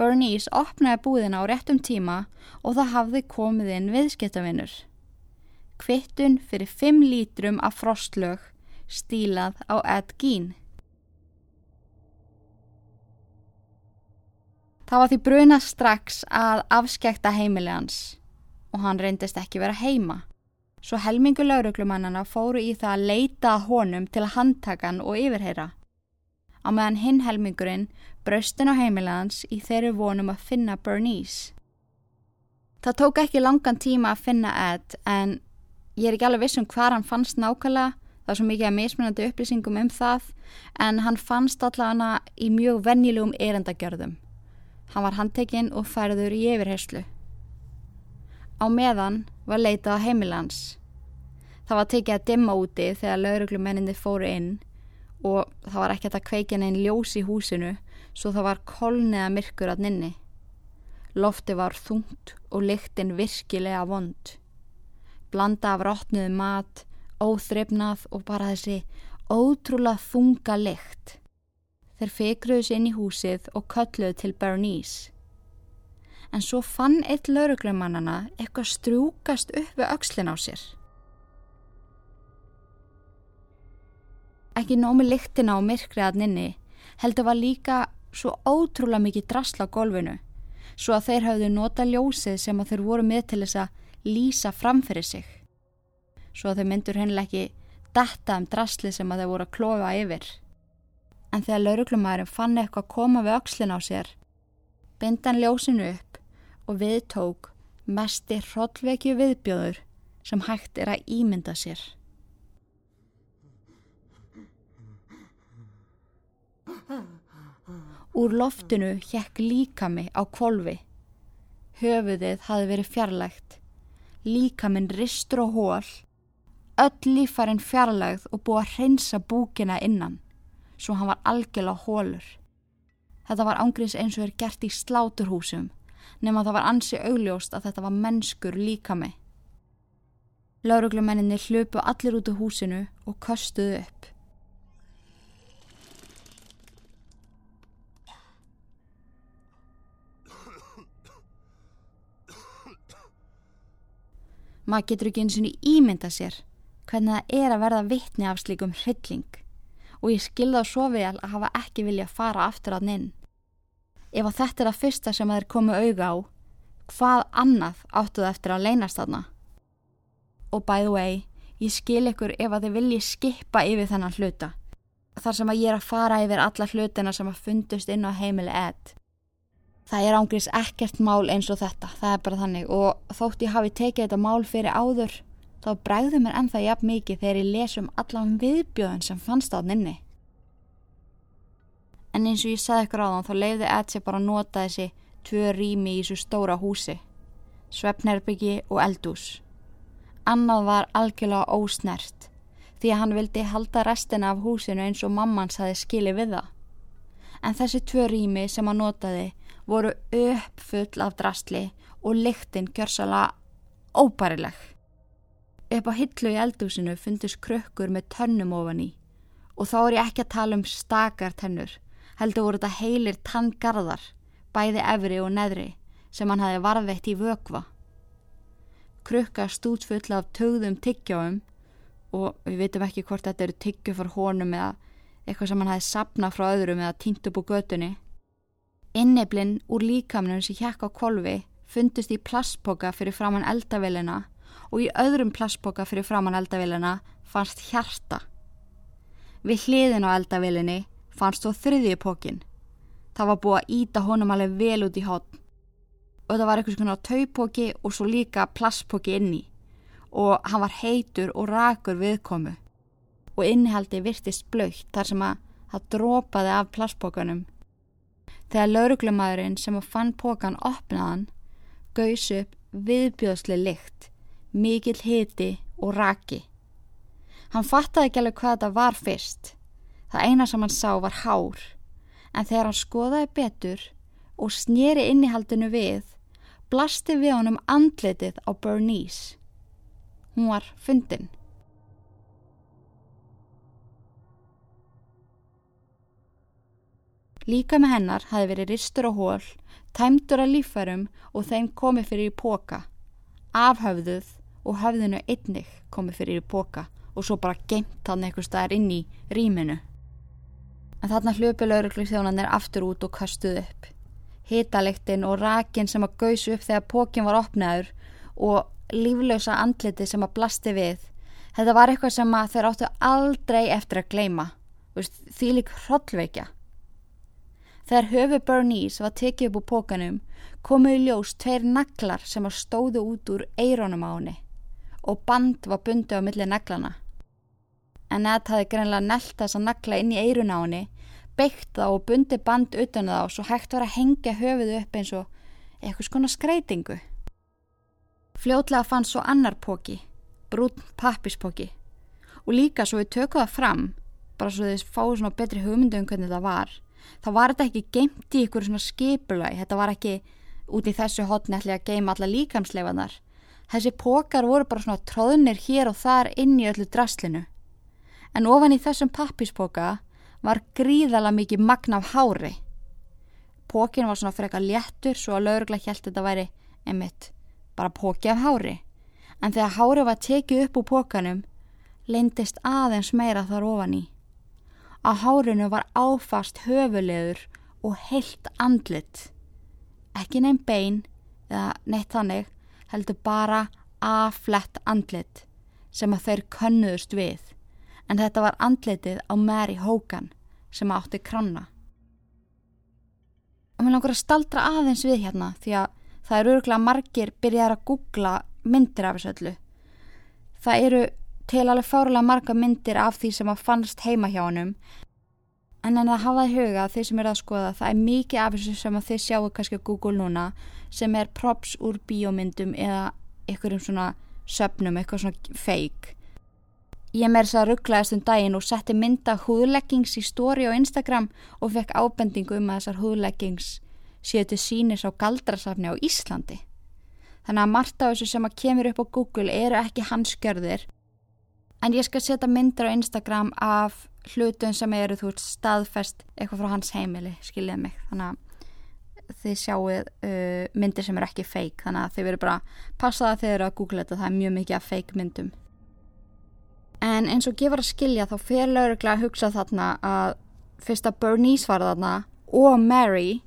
[SPEAKER 1] Bernice opnaði búðina á réttum tíma og það hafði komið inn viðskiptavinnur. Kvittun fyrir 5 lítrum af frostlög stílað á Ed Gein. Það var því bruna strax að afskekta heimili hans og hann reyndist ekki vera heima. Svo helmingu lauruglumannana fóru í það að leita honum til að handtaka hann og yfirheyra. Á meðan hinn helmingurinn braustin á heimilegans í þeirri vonum að finna Bernice. Það tók ekki langan tíma að finna Ed en ég er ekki alveg viss um hvað hann fannst nákvæmlega það er svo mikið að mismunandi upplýsingum um það en hann fannst allavega í mjög vennilegum erendagjörðum. Hann var handtekinn og færður í yfirherslu. Á meðan var leitað á heimilans. Það var tekið að dimma úti þegar lauruglumenninni fóru inn og það var ekkert að kveikja neinn ljós í húsinu svo það var kolniða myrkur að nynni. Lofti var þungt og lyktinn virkilega vond. Blanda af rótnuðu mat, óþrefnað og bara þessi ótrúlega þunga lykt. Þeir fekruðu sér inn í húsið og kölluðu til Bernice. en svo fann eitt lauruglumannana eitthvað strúkast upp við aukslin á sér. Ekki nómi lyktina á myrkriðan inni, heldur var líka svo ótrúlega mikið drasla á golfinu, svo að þeir hafðu nota ljósið sem að þeir voru með til þess að lýsa framfyrir sig. Svo að þeir myndur hennileg ekki detta um drasli sem að þeir voru að klofa yfir. En þegar lauruglumæðurinn fann eitthvað að koma við aukslin á sér, bindan ljósinu upp og viðtók mesti hrollvekju viðbjóður sem hægt er að ímynda sér. Úr loftinu hjekk líkami á kvolvi. Höfuðið hafi verið fjarlægt. Líkaminn ristur og hól. Öll lífarinn fjarlægð og búið að hreinsa búkina innan, svo hann var algjörlega hólur. Þetta var ángriðs eins og er gert í sláturhúsum, nema það var ansi augljóst að þetta var mennskur líkami. Lauruglumenninni hljöpu allir út úr húsinu og köstuðu upp. Maður getur ekki eins og ímynda sér hvernig það er að verða vittni af slíkum hrylling og ég skilða svo vel að hafa ekki vilja að fara aftur að ninn. Ef að þetta er að fyrsta sem þeir komu auga á, hvað annað áttuð eftir að leynast þarna? Og by the way, ég skil ykkur ef að þið vilji skipa yfir þennan hluta. Þar sem að ég er að fara yfir alla hlutina sem að fundust inn á heimili edd. Það er ángriðs ekkert mál eins og þetta, það er bara þannig og þótt ég hafi tekið þetta mál fyrir áður þá bregður mér ennþá jafn mikið þegar ég lesum allan viðbjöðun sem fannst á nynni. En eins og ég sagði ykkur á þann þá leiði Edsi bara að nota þessi tvö rými í svo stóra húsi, svefnerbyggi og eldús. Annað var algjörlega ósnert því að hann vildi halda restina af húsinu eins og mammans hafi skilið við það. En þessi tvö rými sem hann notaði voru uppfull af drastli og lyktinn gjörsala óbærileg. Upp á hillu í eldúsinu fundist krökkur með tönnum ofan í og þá er ég ekki að tala um stakar tennur, heldur voru þetta heilir tanngarðar, bæði efri og neðri, sem hann hafi varðveitt í vökva. Krukka stútsfull af tögðum tyggjáum og við veitum ekki hvort þetta eru tyggju fór honum eða eitthvað sem hann hafi sapnað frá öðrum eða týnt upp úr götunni. Inneblinn úr líkamnum sem hjekk á kolvi fundust í plastboka fyrir framann eldavélina og í öðrum plastboka fyrir framann eldavélina fannst hjarta. Við hliðin á eldavélinni fannst þó þriðji pókin. Það var búið að íta honum alveg vel út í hotn og það var eitthvað svona taupóki og svo líka plastpóki inni. Og hann var heitur og rakur viðkomu. Og innihaldi virtist blöytt þar sem að það drópaði af plastpókanum Þegar lauruglumæðurinn sem að fann pókan opnaðan, gauðs upp viðbjóðsli lykt, mikill hiti og raki. Hann fattaði ekki alveg hvað þetta var fyrst. Það eina sem hann sá var hár, en þegar hann skoðaði betur og snýri innihaldinu við, blasti við honum andletið á Bernice. Hún var fundin. Líka með hennar hafi verið ristur og hól, tæmdur að lífærum og þeim komið fyrir í póka. Afhöfðuð og höfðinu einnig komið fyrir í póka og svo bara geimt hann eitthvað staðar inn í rýminu. En þarna hljöpu lauruglisþjónanir aftur út og kastuð upp. Hitalektinn og rakin sem að gauðs upp þegar pókin var opnaður og líflösa andliti sem að blasti við. Þetta var eitthvað sem þeir áttu aldrei eftir að gleima. Því lík hrollveikja. Þegar höfu Bernice var tekið upp úr pókanum komu í ljós tveir naglar sem að stóðu út úr eironum á henni og band var bundi á milli naglana. En Ed hafi greinlega nelt þess að nagla inn í eirun á henni, beitt þá og bundi band utan þá svo hægt var að hengja höfuðu upp eins og eitthvað skona skreitingu. Fljótlega fann svo annar póki, brún pappispóki og líka svo við tökum það fram, bara svo þið fáið svona betri hugmyndu um hvernig það var þá var þetta ekki geimt í ykkur svona skipulagi, þetta var ekki út í þessu hotni ætli að geima alla líkamsleifanar. Þessi pókar voru bara svona tróðnir hér og þar inn í öllu draslinu. En ofan í þessum pappispóka var gríðala mikið magna af hári. Pókin var svona eitthvað léttur svo að laurugla held þetta væri einmitt bara póki af hári. En þegar hári var tekið upp úr pókanum, lindist aðeins meira þar ofan í. Á hárinu var áfast höfulegur og heilt andlit. Ekki nefn bein eða neitt þannig heldur bara aflett andlit sem að þeir könnuðust við. En þetta var andlitið á Mary Hogan sem átti kranna og mér langar að staldra aðeins við hérna því að það eru örgulega margir byrjar að googla myndir af þessu öllu. Það eru til alveg fárulega marga myndir af því sem að fannst heima hjá hannum en en að hafa í huga þeir sem eru að skoða það er mikið af þessu sem að þið sjáu kannski á Google núna sem er props úr bíómyndum eða einhverjum svona söpnum, eitthvað svona fake Ég með þess að rugglaðist um daginn og setti mynda húðleggings í stóri á Instagram og fekk ábendingu um að þessar húðleggings séu til sínis á galdrasafni á Íslandi. Þannig að margt af þessu sem að kemur upp á Google eru ekki hanskjörðir en ég skal setja myndir á Instagram af hlutum sem eru þú veist staðfest eitthvað frá hans heimili, skiljið mig. Þannig að þið sjáuð uh, myndir sem eru ekki feik þannig að þið verður bara passaða þegar þið eru að Google þetta, það er mjög mikið af feik myndum. En eins og gefur að skilja þá fyrir lauruglega að hugsa þarna að fyrst að Bernice var þarna og Mary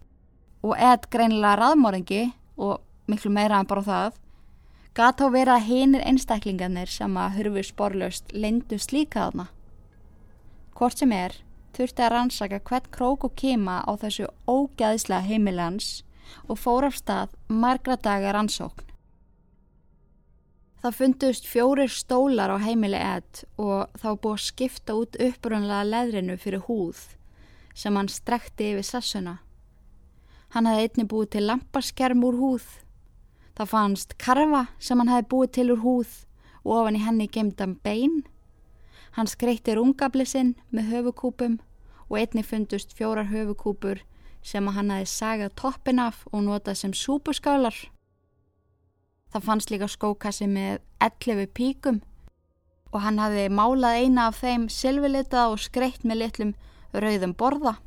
[SPEAKER 1] og Ed greinilega raðmóringi og miklu meira en bara það gæt á vera að hinir einstaklingarnir sem að hurfu sporlaust lindust líka þarna hvort sem er þurfti að rannsaka hvert krók og kema á þessu ógæðislega heimilans og fór af stað margra dagar rannsókn Það fundust fjórir stólar á heimili Ed og þá búið að skipta út upprunlega leðrinu fyrir húð sem hann strekti yfir sassuna. Hann hafði einni búið til lampaskerm úr húð. Það fannst karfa sem hann hafði búið til úr húð og ofan í henni gemdam bein. Hann skreitti rungablisinn með höfukúpum og einni fundust fjórar höfukúpur sem hann hafði sagað toppin af og notað sem súpuskálar. Það fannst líka skókassi með 11 píkum og hann hafði málað eina af þeim silvilitað og skreitt með litlum rauðum borða.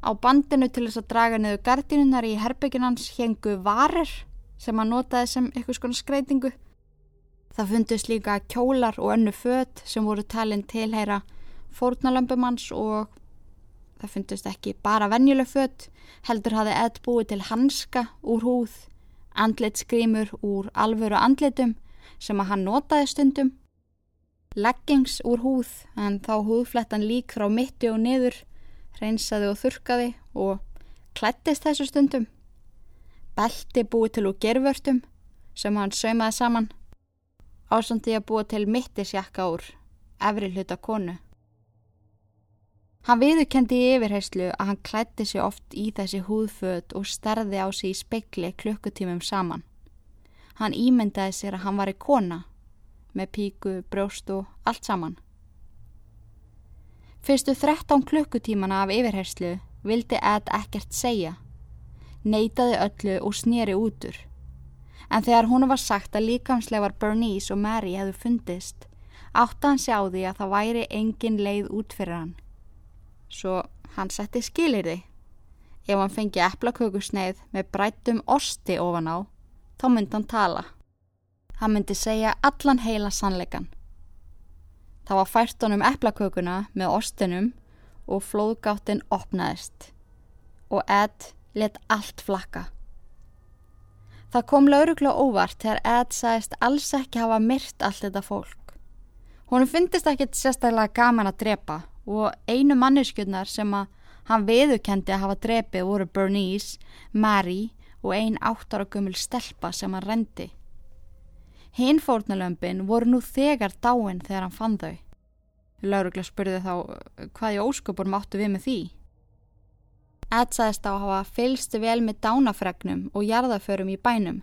[SPEAKER 1] Á bandinu til þess að draga niður gardinunar í herbygginans hengu varir sem hann notaði sem eitthvað skona skreitingu. Það fundist líka kjólar og önnu fött sem voru talin tilheyra fórnalömbumanns og það fundist ekki bara venjuleg fött, heldur hafði Ed búið til hanska úr húð andlitskrímur úr alvöru andlitum sem að hann notaði stundum, leggings úr húð en þá húðflettan lík frá mitti og niður, reynsaði og þurkaði og klættist þessu stundum, belti búið til úr gervörtum sem hann saumaði saman, ásandi að búið til mittisjakka úr efri hluta konu. Hann viðurkendi í yfirheyslu að hann klætti sig oft í þessi húðföt og sterði á sig í spekli klukkutímum saman. Hann ímyndaði sér að hann var í kona, með píku, brjóst og allt saman. Fyrstu 13 klukkutímana af yfirheyslu vildi Ed ekkert segja, neytaði öllu og snýri útur. En þegar hún var sagt að líkamslegar Bernice og Mary hefðu fundist, átti hann sjá því að það væri engin leið út fyrir hann svo hann setti skilirði. Ef hann fengi eplakökusneið með brættum osti ofan á, þá myndi hann tala. Hann myndi segja allan heila sannleikan. Það var fært honum eplakökuna með ostinum og flóðgáttin opnaðist og Ed let allt flakka. Það kom lauruglega óvart þegar Ed sagðist alls ekki hafa myrt allt þetta fólk. Hún finnist ekkit sérstaklega gaman að drepa og einu manneskjöldnar sem að hann veðukendi að hafa drepið voru Bernice, Mary og ein áttar og gummul stelpa sem hann rendi. Hinn fórnalömpin voru nú þegar dáin þegar hann fann þau. Laurugla spurði þá hvað í óskupur máttu við með því. Ed sagðist á að hafa fylgstu vel með dánafregnum og jarðaförum í bænum.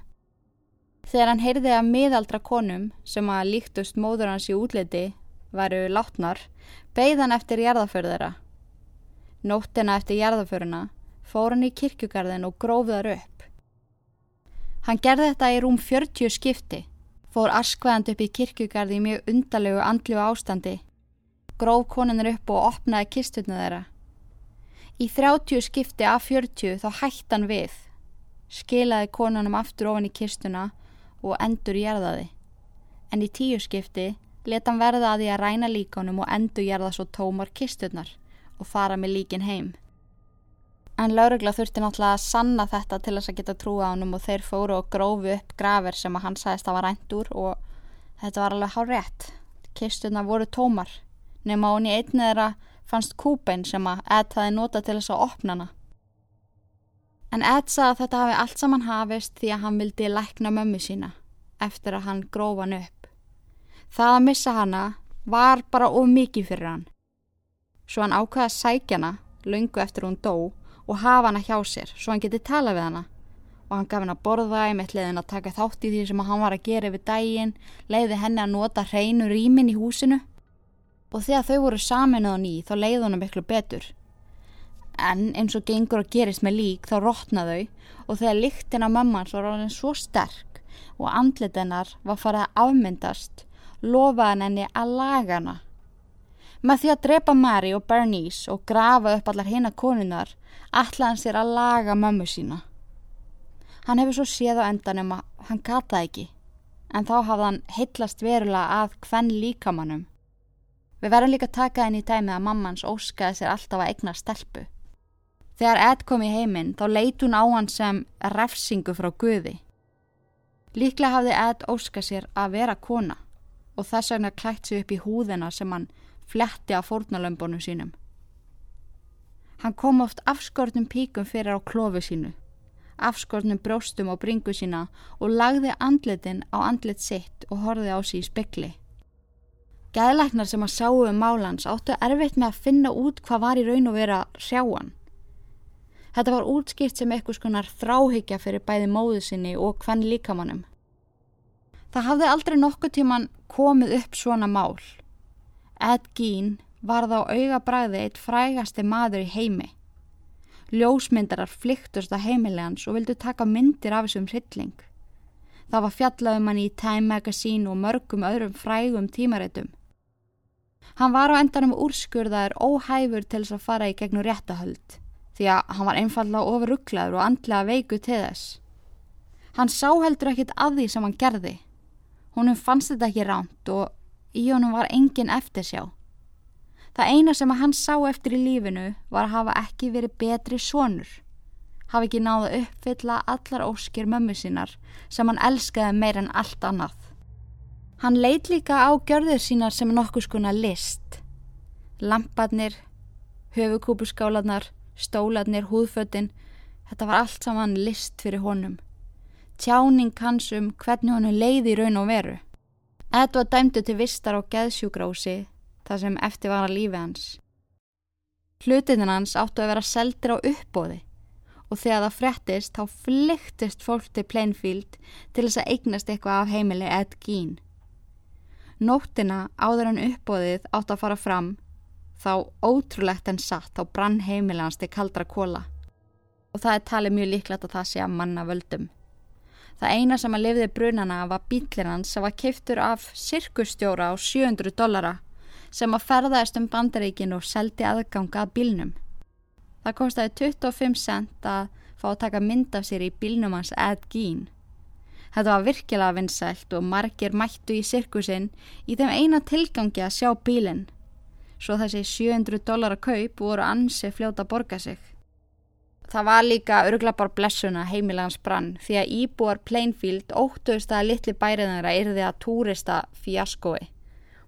[SPEAKER 1] Þegar hann heyrði að miðaldra konum sem að líktust móður hans í útliti varu látnar, beigðan eftir jarðaförðara. Nóttina eftir jarðaföruna fór hann í kirkjugarðin og grófiðar upp. Hann gerði þetta í rúm 40 skipti, fór askvæðand upp í kirkjugarði í mjög undalegu andlu ástandi, gróf koninir upp og opnaði kistutna þeirra. Í 30 skipti af 40 þá hætti hann við, skilaði konunum aftur ofan í kistuna og endur gerðaði. En í tíu skipti leta hann verða að því að ræna líkonum og endur gerða svo tómar kisturnar og fara með líkin heim. En laurugla þurfti náttúrulega að sanna þetta til þess að geta trúa á hann og þeir fóru og grófu upp graver sem að hann sagðist að var ræntur og þetta var alveg hár rétt. Kisturnar voru tómar nema hún í einni þeirra fannst kúpein sem að Ed hafi nota til þess að opna hana. En Ed sagði að þetta hafi allt saman hafist því að hann vildi lækna mömmu sína eftir að hann grófa hann upp. Það að missa hana var bara of mikið fyrir hann. Svo hann ákvaði að sækja hana lungu eftir hún dó og hafa hana hjá sér svo hann geti tala við hana og hann gaf henn að borða í með hliðin að taka þátt í því sem hann var að gera yfir daginn, leiði henni að nota hreinu rýmin í húsinu og þegar þau voru samin á ný þá leiði hann miklu betur. En eins og gengur að gerist með lík þá rótnaðu og þegar líktin á mammans var alveg svo sterk og andlit hennar var farið að afmyndast, lofaði henni að laga hana. Með því að drepa Mary og Bernice og grafa upp allar hina konunar, ætlaði hann sér að laga mömmu sína. Hann hefur svo séð á endanum að hann gataði ekki, en þá hafði hann heitlast verulega að hvenn líkamannum. Við verðum líka að taka henni í dæmi að mammans óskaði sér alltaf að egna stelpu. Þegar Ed kom í heiminn þá leit hún á hann sem refsingu frá Guði. Líklega hafði Ed óskað sér að vera kona og þess vegna klætt sér upp í húðina sem hann fletti af fórnalömbunum sínum. Hann kom oft afskortnum píkum fyrir á klofu sínu, afskortnum bróstum á bringu sína og lagði andlitin á andlit sitt og horfið á sí í spekli. Gæðlæknar sem að sáu um málans áttu erfitt með að finna út hvað var í raun og vera sjáan. Þetta var útskipt sem eitthvað skonar þráhyggja fyrir bæði móðu sinni og hvenn líkamannum. Það hafði aldrei nokkuð tíman komið upp svona mál. Ed Gein var þá auga bræði eitt frægasti maður í heimi. Ljósmyndarar flyktust að heimilegans og vildu taka myndir af þessum hrylling. Það var fjallaðum hann í Time Magazine og mörgum öðrum frægum tímaréttum. Hann var á endanum úrskurðaður óhæfur til þess að fara í gegnum réttahöld því að hann var einfallega ofuruglaður og andlega veiku til þess. Hann sá heldur ekkit að því sem hann gerði. Húnum fannst þetta ekki ránt og í honum var engin eftirsjá. Það eina sem hann sá eftir í lífinu var að hafa ekki verið betri sonur. Hafi ekki náðu uppfylla allar óskir mömmu sínar sem hann elskaði meir en allt annað. Hann leit líka á gjörður sínar sem nokkus konar list. Lampadnir, höfukúpuskálanar, stóladnir, húðföttin, þetta var allt saman list fyrir honum. Tjáning hans um hvernig honum leiði í raun og veru. Ed var dæmdu til vistar á geðsjúgrási það sem eftir var að lífi hans. Hlutininn hans áttu að vera seldir á uppbóði og þegar það frettist þá flyktist fólk til Plainfield til þess að eignast eitthvað af heimili Ed Gein. Nóttina áður en uppbóðið átt að fara fram þá ótrúlegt en satt á brann heimili hans til kaldra kóla og það er talið mjög líklegt að það sé að manna völdum. Það eina sem að lifiði brunana var bílir hans sem var keiftur af sirkustjóra á 700 dollara sem að ferðaðist um bandaríkin og seldi aðganga að bílnum. Það kostiði 25 cent að fá að taka mynd af sér í bílnum hans Ed Gein. Þetta var virkilega vinsælt og margir mættu í sirkusinn í þeim eina tilgangi að sjá bílinn. Svo þessi 700 dólar að kaup voru ansi fljóta að borga sig. Það var líka örgla bara blessuna heimilans brann því að íbúar Plainfield óttuðist að litli bæriðanra yrði að túrista fjaskói.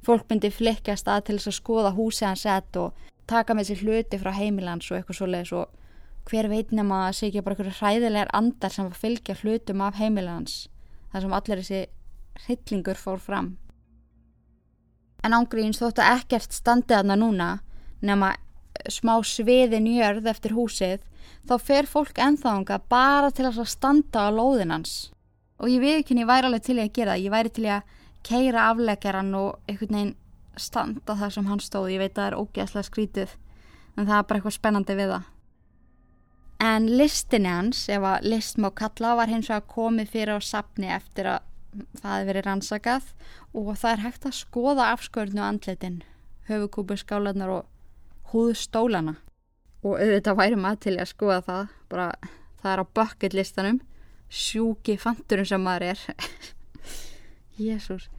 [SPEAKER 1] Fólk myndi flikkast að til þess að skoða húsið hans sett og taka með sér hluti frá heimilans og eitthvað svo leiðis og hver veit nema að sé ekki bara einhverju hræðilegar andar sem fylgja hlutum af heimilans þar sem allir þessi hryllingur fór fram. En ángríns þóttu ekkert standið aðna núna nema smá sviði njörð eftir húsið. Þá fer fólk enþáðunga bara til að standa á lóðinans og ég veit ekki henni væri alveg til að gera það, ég væri til að keira afleggjaran og einhvern veginn standa það sem hann stóð. Ég veit að það er ógeðslega skrítið en það er bara eitthvað spennandi við það en listinni hans ef að list má kalla var hins vegar komið fyrir á sapni eftir að það hefði verið rannsakað. Og það er hægt að skoða afskörnu andletin höfukúpu skálanar og húðstólana. Og auðvitað væri maður til að skoða það bara það er á bucket listanum. Sjúki fanturinn sem maður er. Jésús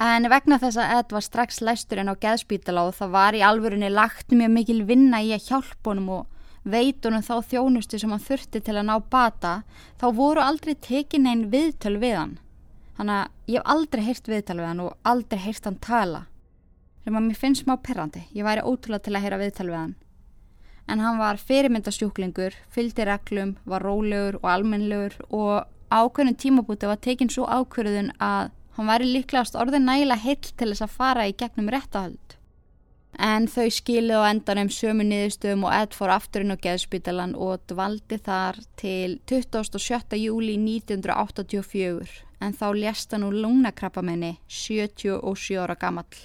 [SPEAKER 1] En vegna þess að Ed var strax læsturinn á geðspítala og það var í alvörunni lagt mjög mikil vinna í að hjálpa honum og veitunum þá þjónustu sem hann þurfti til að ná bata, þá voru aldrei tekin einn viðtöl við hann. Þannig að ég hef aldrei heyrt viðtöl við hann og aldrei heyrt hann tala. Sem að mér finnst smá perrandi, ég væri ótrúlega til að heyra viðtöl við hann. En hann var fyrirmyndastjúklingur, fylgdi reglum, var rólegur og almenlegur og ákveðnum tímabúti var tekin svo ákverðun að Hann væri líklegast orðin nægilega heill til þess að fara í gegnum réttahöld. En þau skilið á endanum sömu niðurstöðum og Ed fór afturinn á geðspítalan og dvaldi þar til 27. júli 1984 en þá lést hann úr lungnakrappamenni 77 ára gamall.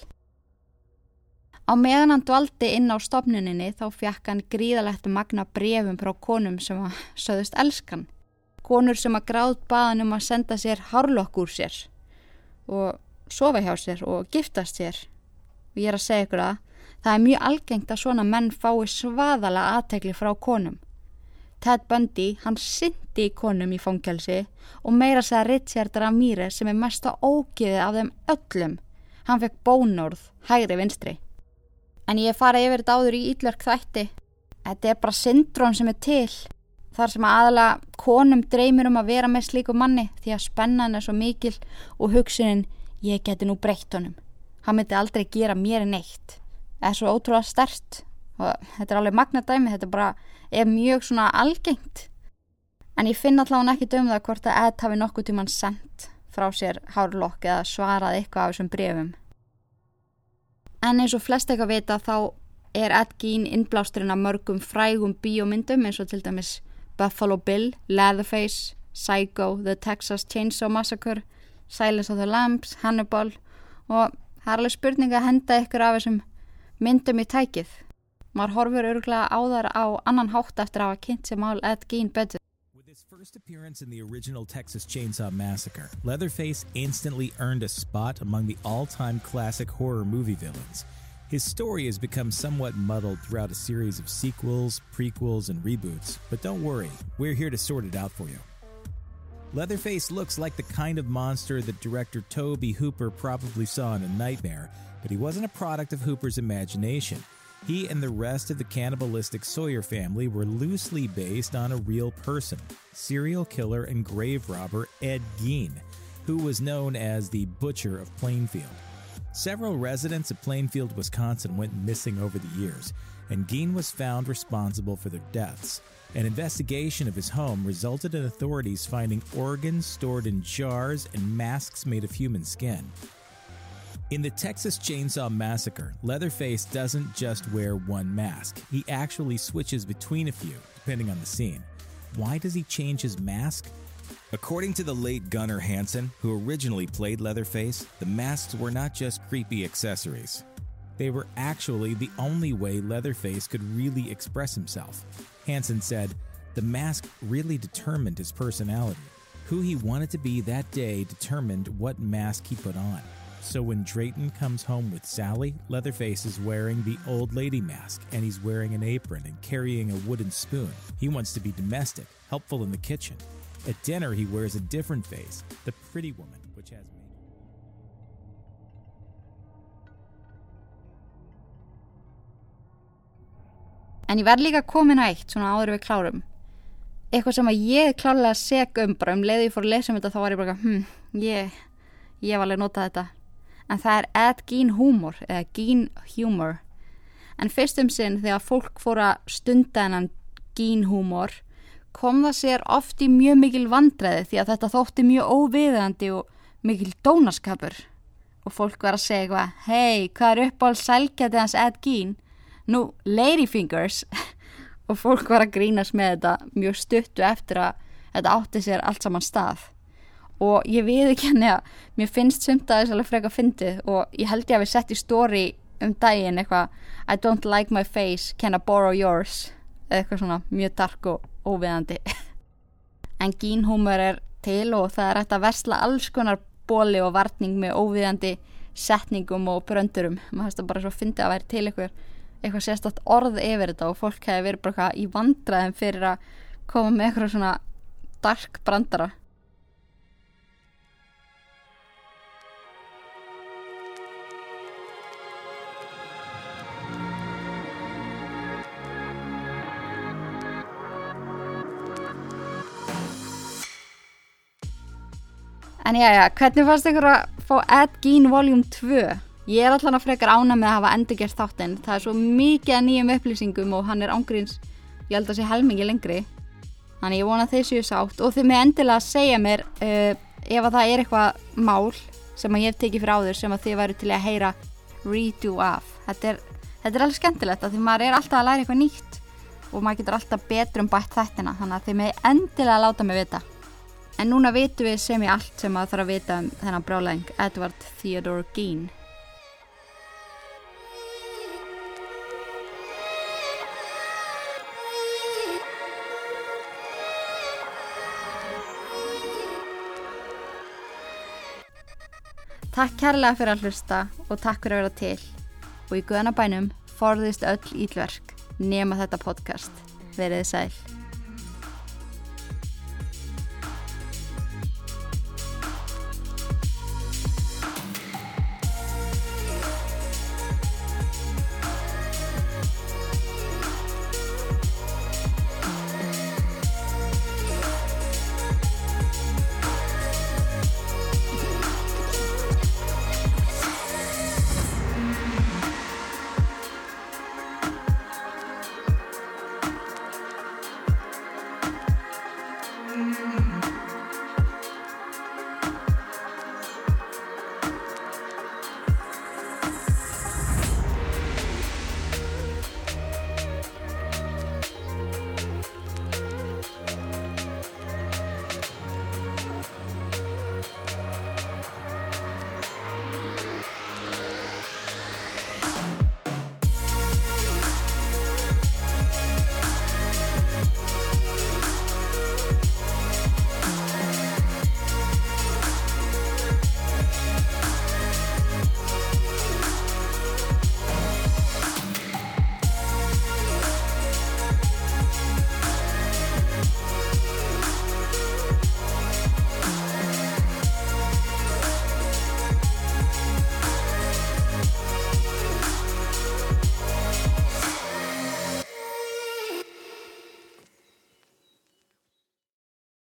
[SPEAKER 1] Á meðan hann dvaldi inn á stopnuninni þá fjekk hann gríðalegt magna brefum frá konum sem að söðust elskan. Konur sem að gráð baðan um að senda sér hárlokk úr sér og sofa hjá sér og giftast sér og ég er að segja ykkur að það er mjög algengt að svona menn fái svaðala aðtegli frá konum. Ted Bundy, hann syndi í konum í fónkelsi og meira segja Richard Ramirez sem er mest að ógiði af þeim öllum. Hann fekk bónorð, hægri vinstri. En ég fara yfir þetta áður í Ídlörk þætti. Þetta er bara syndrón sem er til þar sem aðalega konum dreymir um að vera með slíku manni því að spennan er svo mikil og hugsunin ég geti nú breytt honum. Hann myndi aldrei gera mér neitt er svo ótrúlega stert og þetta er alveg magnadæmi þetta bara er mjög svona algengt. En ég finn allavega ekki döm það hvort að Ed hafi nokkuð tíman sendt frá sér hárlokk eða svarað eitthvað af þessum brefum en eins og flest eitthvað vita þá er Ed Gein innblásturinn af mörgum frægum bíómyndum eins og til dæmis Buffalo Bill, Leatherface, Psycho, The Texas Chainsaw Massacre, Silence of the Lambs, Hannibal. Og það er alveg spurning að henda ykkur af þessum myndum í tækið. Maður horfur á þar á annan hátt eftir að hafa kynnt sem betur.
[SPEAKER 2] With his first appearance in the original Texas Chainsaw Massacre, Leatherface instantly earned a spot among the all-time classic horror movie villains. His story has become somewhat muddled throughout a series of sequels, prequels, and reboots, but don't worry, we're here to sort it out for you. Leatherface looks like the kind of monster that director Toby Hooper probably saw in a nightmare, but he wasn't a product of Hooper's imagination. He and the rest of the cannibalistic Sawyer family were loosely based on a real person, serial killer and grave robber Ed Gein, who was known as the Butcher of Plainfield. Several residents of Plainfield, Wisconsin went missing over the years, and Gein was found responsible for their deaths. An investigation of his home resulted in authorities finding organs stored in jars and masks made of human skin. In the Texas Chainsaw Massacre, Leatherface doesn't just wear one mask, he actually switches between a few, depending on the scene. Why does he change his mask? According to the late Gunnar Hansen, who originally played Leatherface, the masks were not just creepy accessories. They were actually the only way Leatherface could really express himself. Hansen said, The mask really determined his personality. Who he wanted to be that day determined what mask he put on. So when Drayton comes home with Sally, Leatherface is wearing the old lady mask and he's wearing an apron and carrying a wooden spoon. He wants to be domestic, helpful in the kitchen. At dinner, he wears a different face, the pretty woman, which has makeup.
[SPEAKER 1] En ég verð líka komin að eitt svona áður við klárum. Eitthvað sem að ég klálega seg um bara um leiði ég fór að lesa um þetta þá var ég bara hm, ég, ég var alveg notað þetta. En það er Ed Gein Humor eða Gein Humor. En fyrst um sinn þegar fólk fór að stunda hennan Gein Humor kom það sér oft í mjög mikil vandræði því að þetta þótti mjög óviðandi og mikil dónaskapur og fólk var að segja eitthvað hei, hvað er upp á sælgætið hans Ed Gein? Nú, Ladyfingers og fólk var að grínast með þetta mjög stuttu eftir að þetta átti sér allt saman stað og ég við ekki henni að mér finnst sumt að þess að freka fyndið. Og ég held ég að við sett í stóri um daginn eitthvað I don't like my face, can I borrow yours? Eða eitthvað svona mjög dark og óviðandi. En gínhúmur er til og það er hægt að versla alls konar bóli og varning með óviðandi setningum og bröndurum. Maður hægst að bara svo fyndi að vera til ykkur eitthvað sérstatt orð yfir þetta og fólk hefði verið bara eitthvað í vandræðum fyrir að koma með eitthvað svona dark brandara En já, já, hvernig fannst ykkur að fá Ed Gein Volume 2? Ég er allan að frekar ána með að hafa endurgerst þáttinn. Það er svo mikið að nýjum upplýsingum og hann er ángríns, ég held að sé helmingi lengri. Þannig ég vona þeir séu sátt og þið með endilega að segja mér uh, ef að það er eitthvað mál sem að ég hef tekið fyrir áður sem að þið væri til að heyra redo af. Þetta er, þetta er alveg skemmtilegt að því maður er alltaf að læra eitthvað nýtt og maður getur alltaf betur um bætt þættina þannig að þið með endilega láta mig vita. En núna vitum við sem í allt sem að þarf að vita um þennan brálæðing Edward Theodore Gein. Takk kærlega fyrir að hlusta og takk fyrir að vera til. Og í guðanabænum forðist öll ílverk nema þetta podcast. Verið sæl.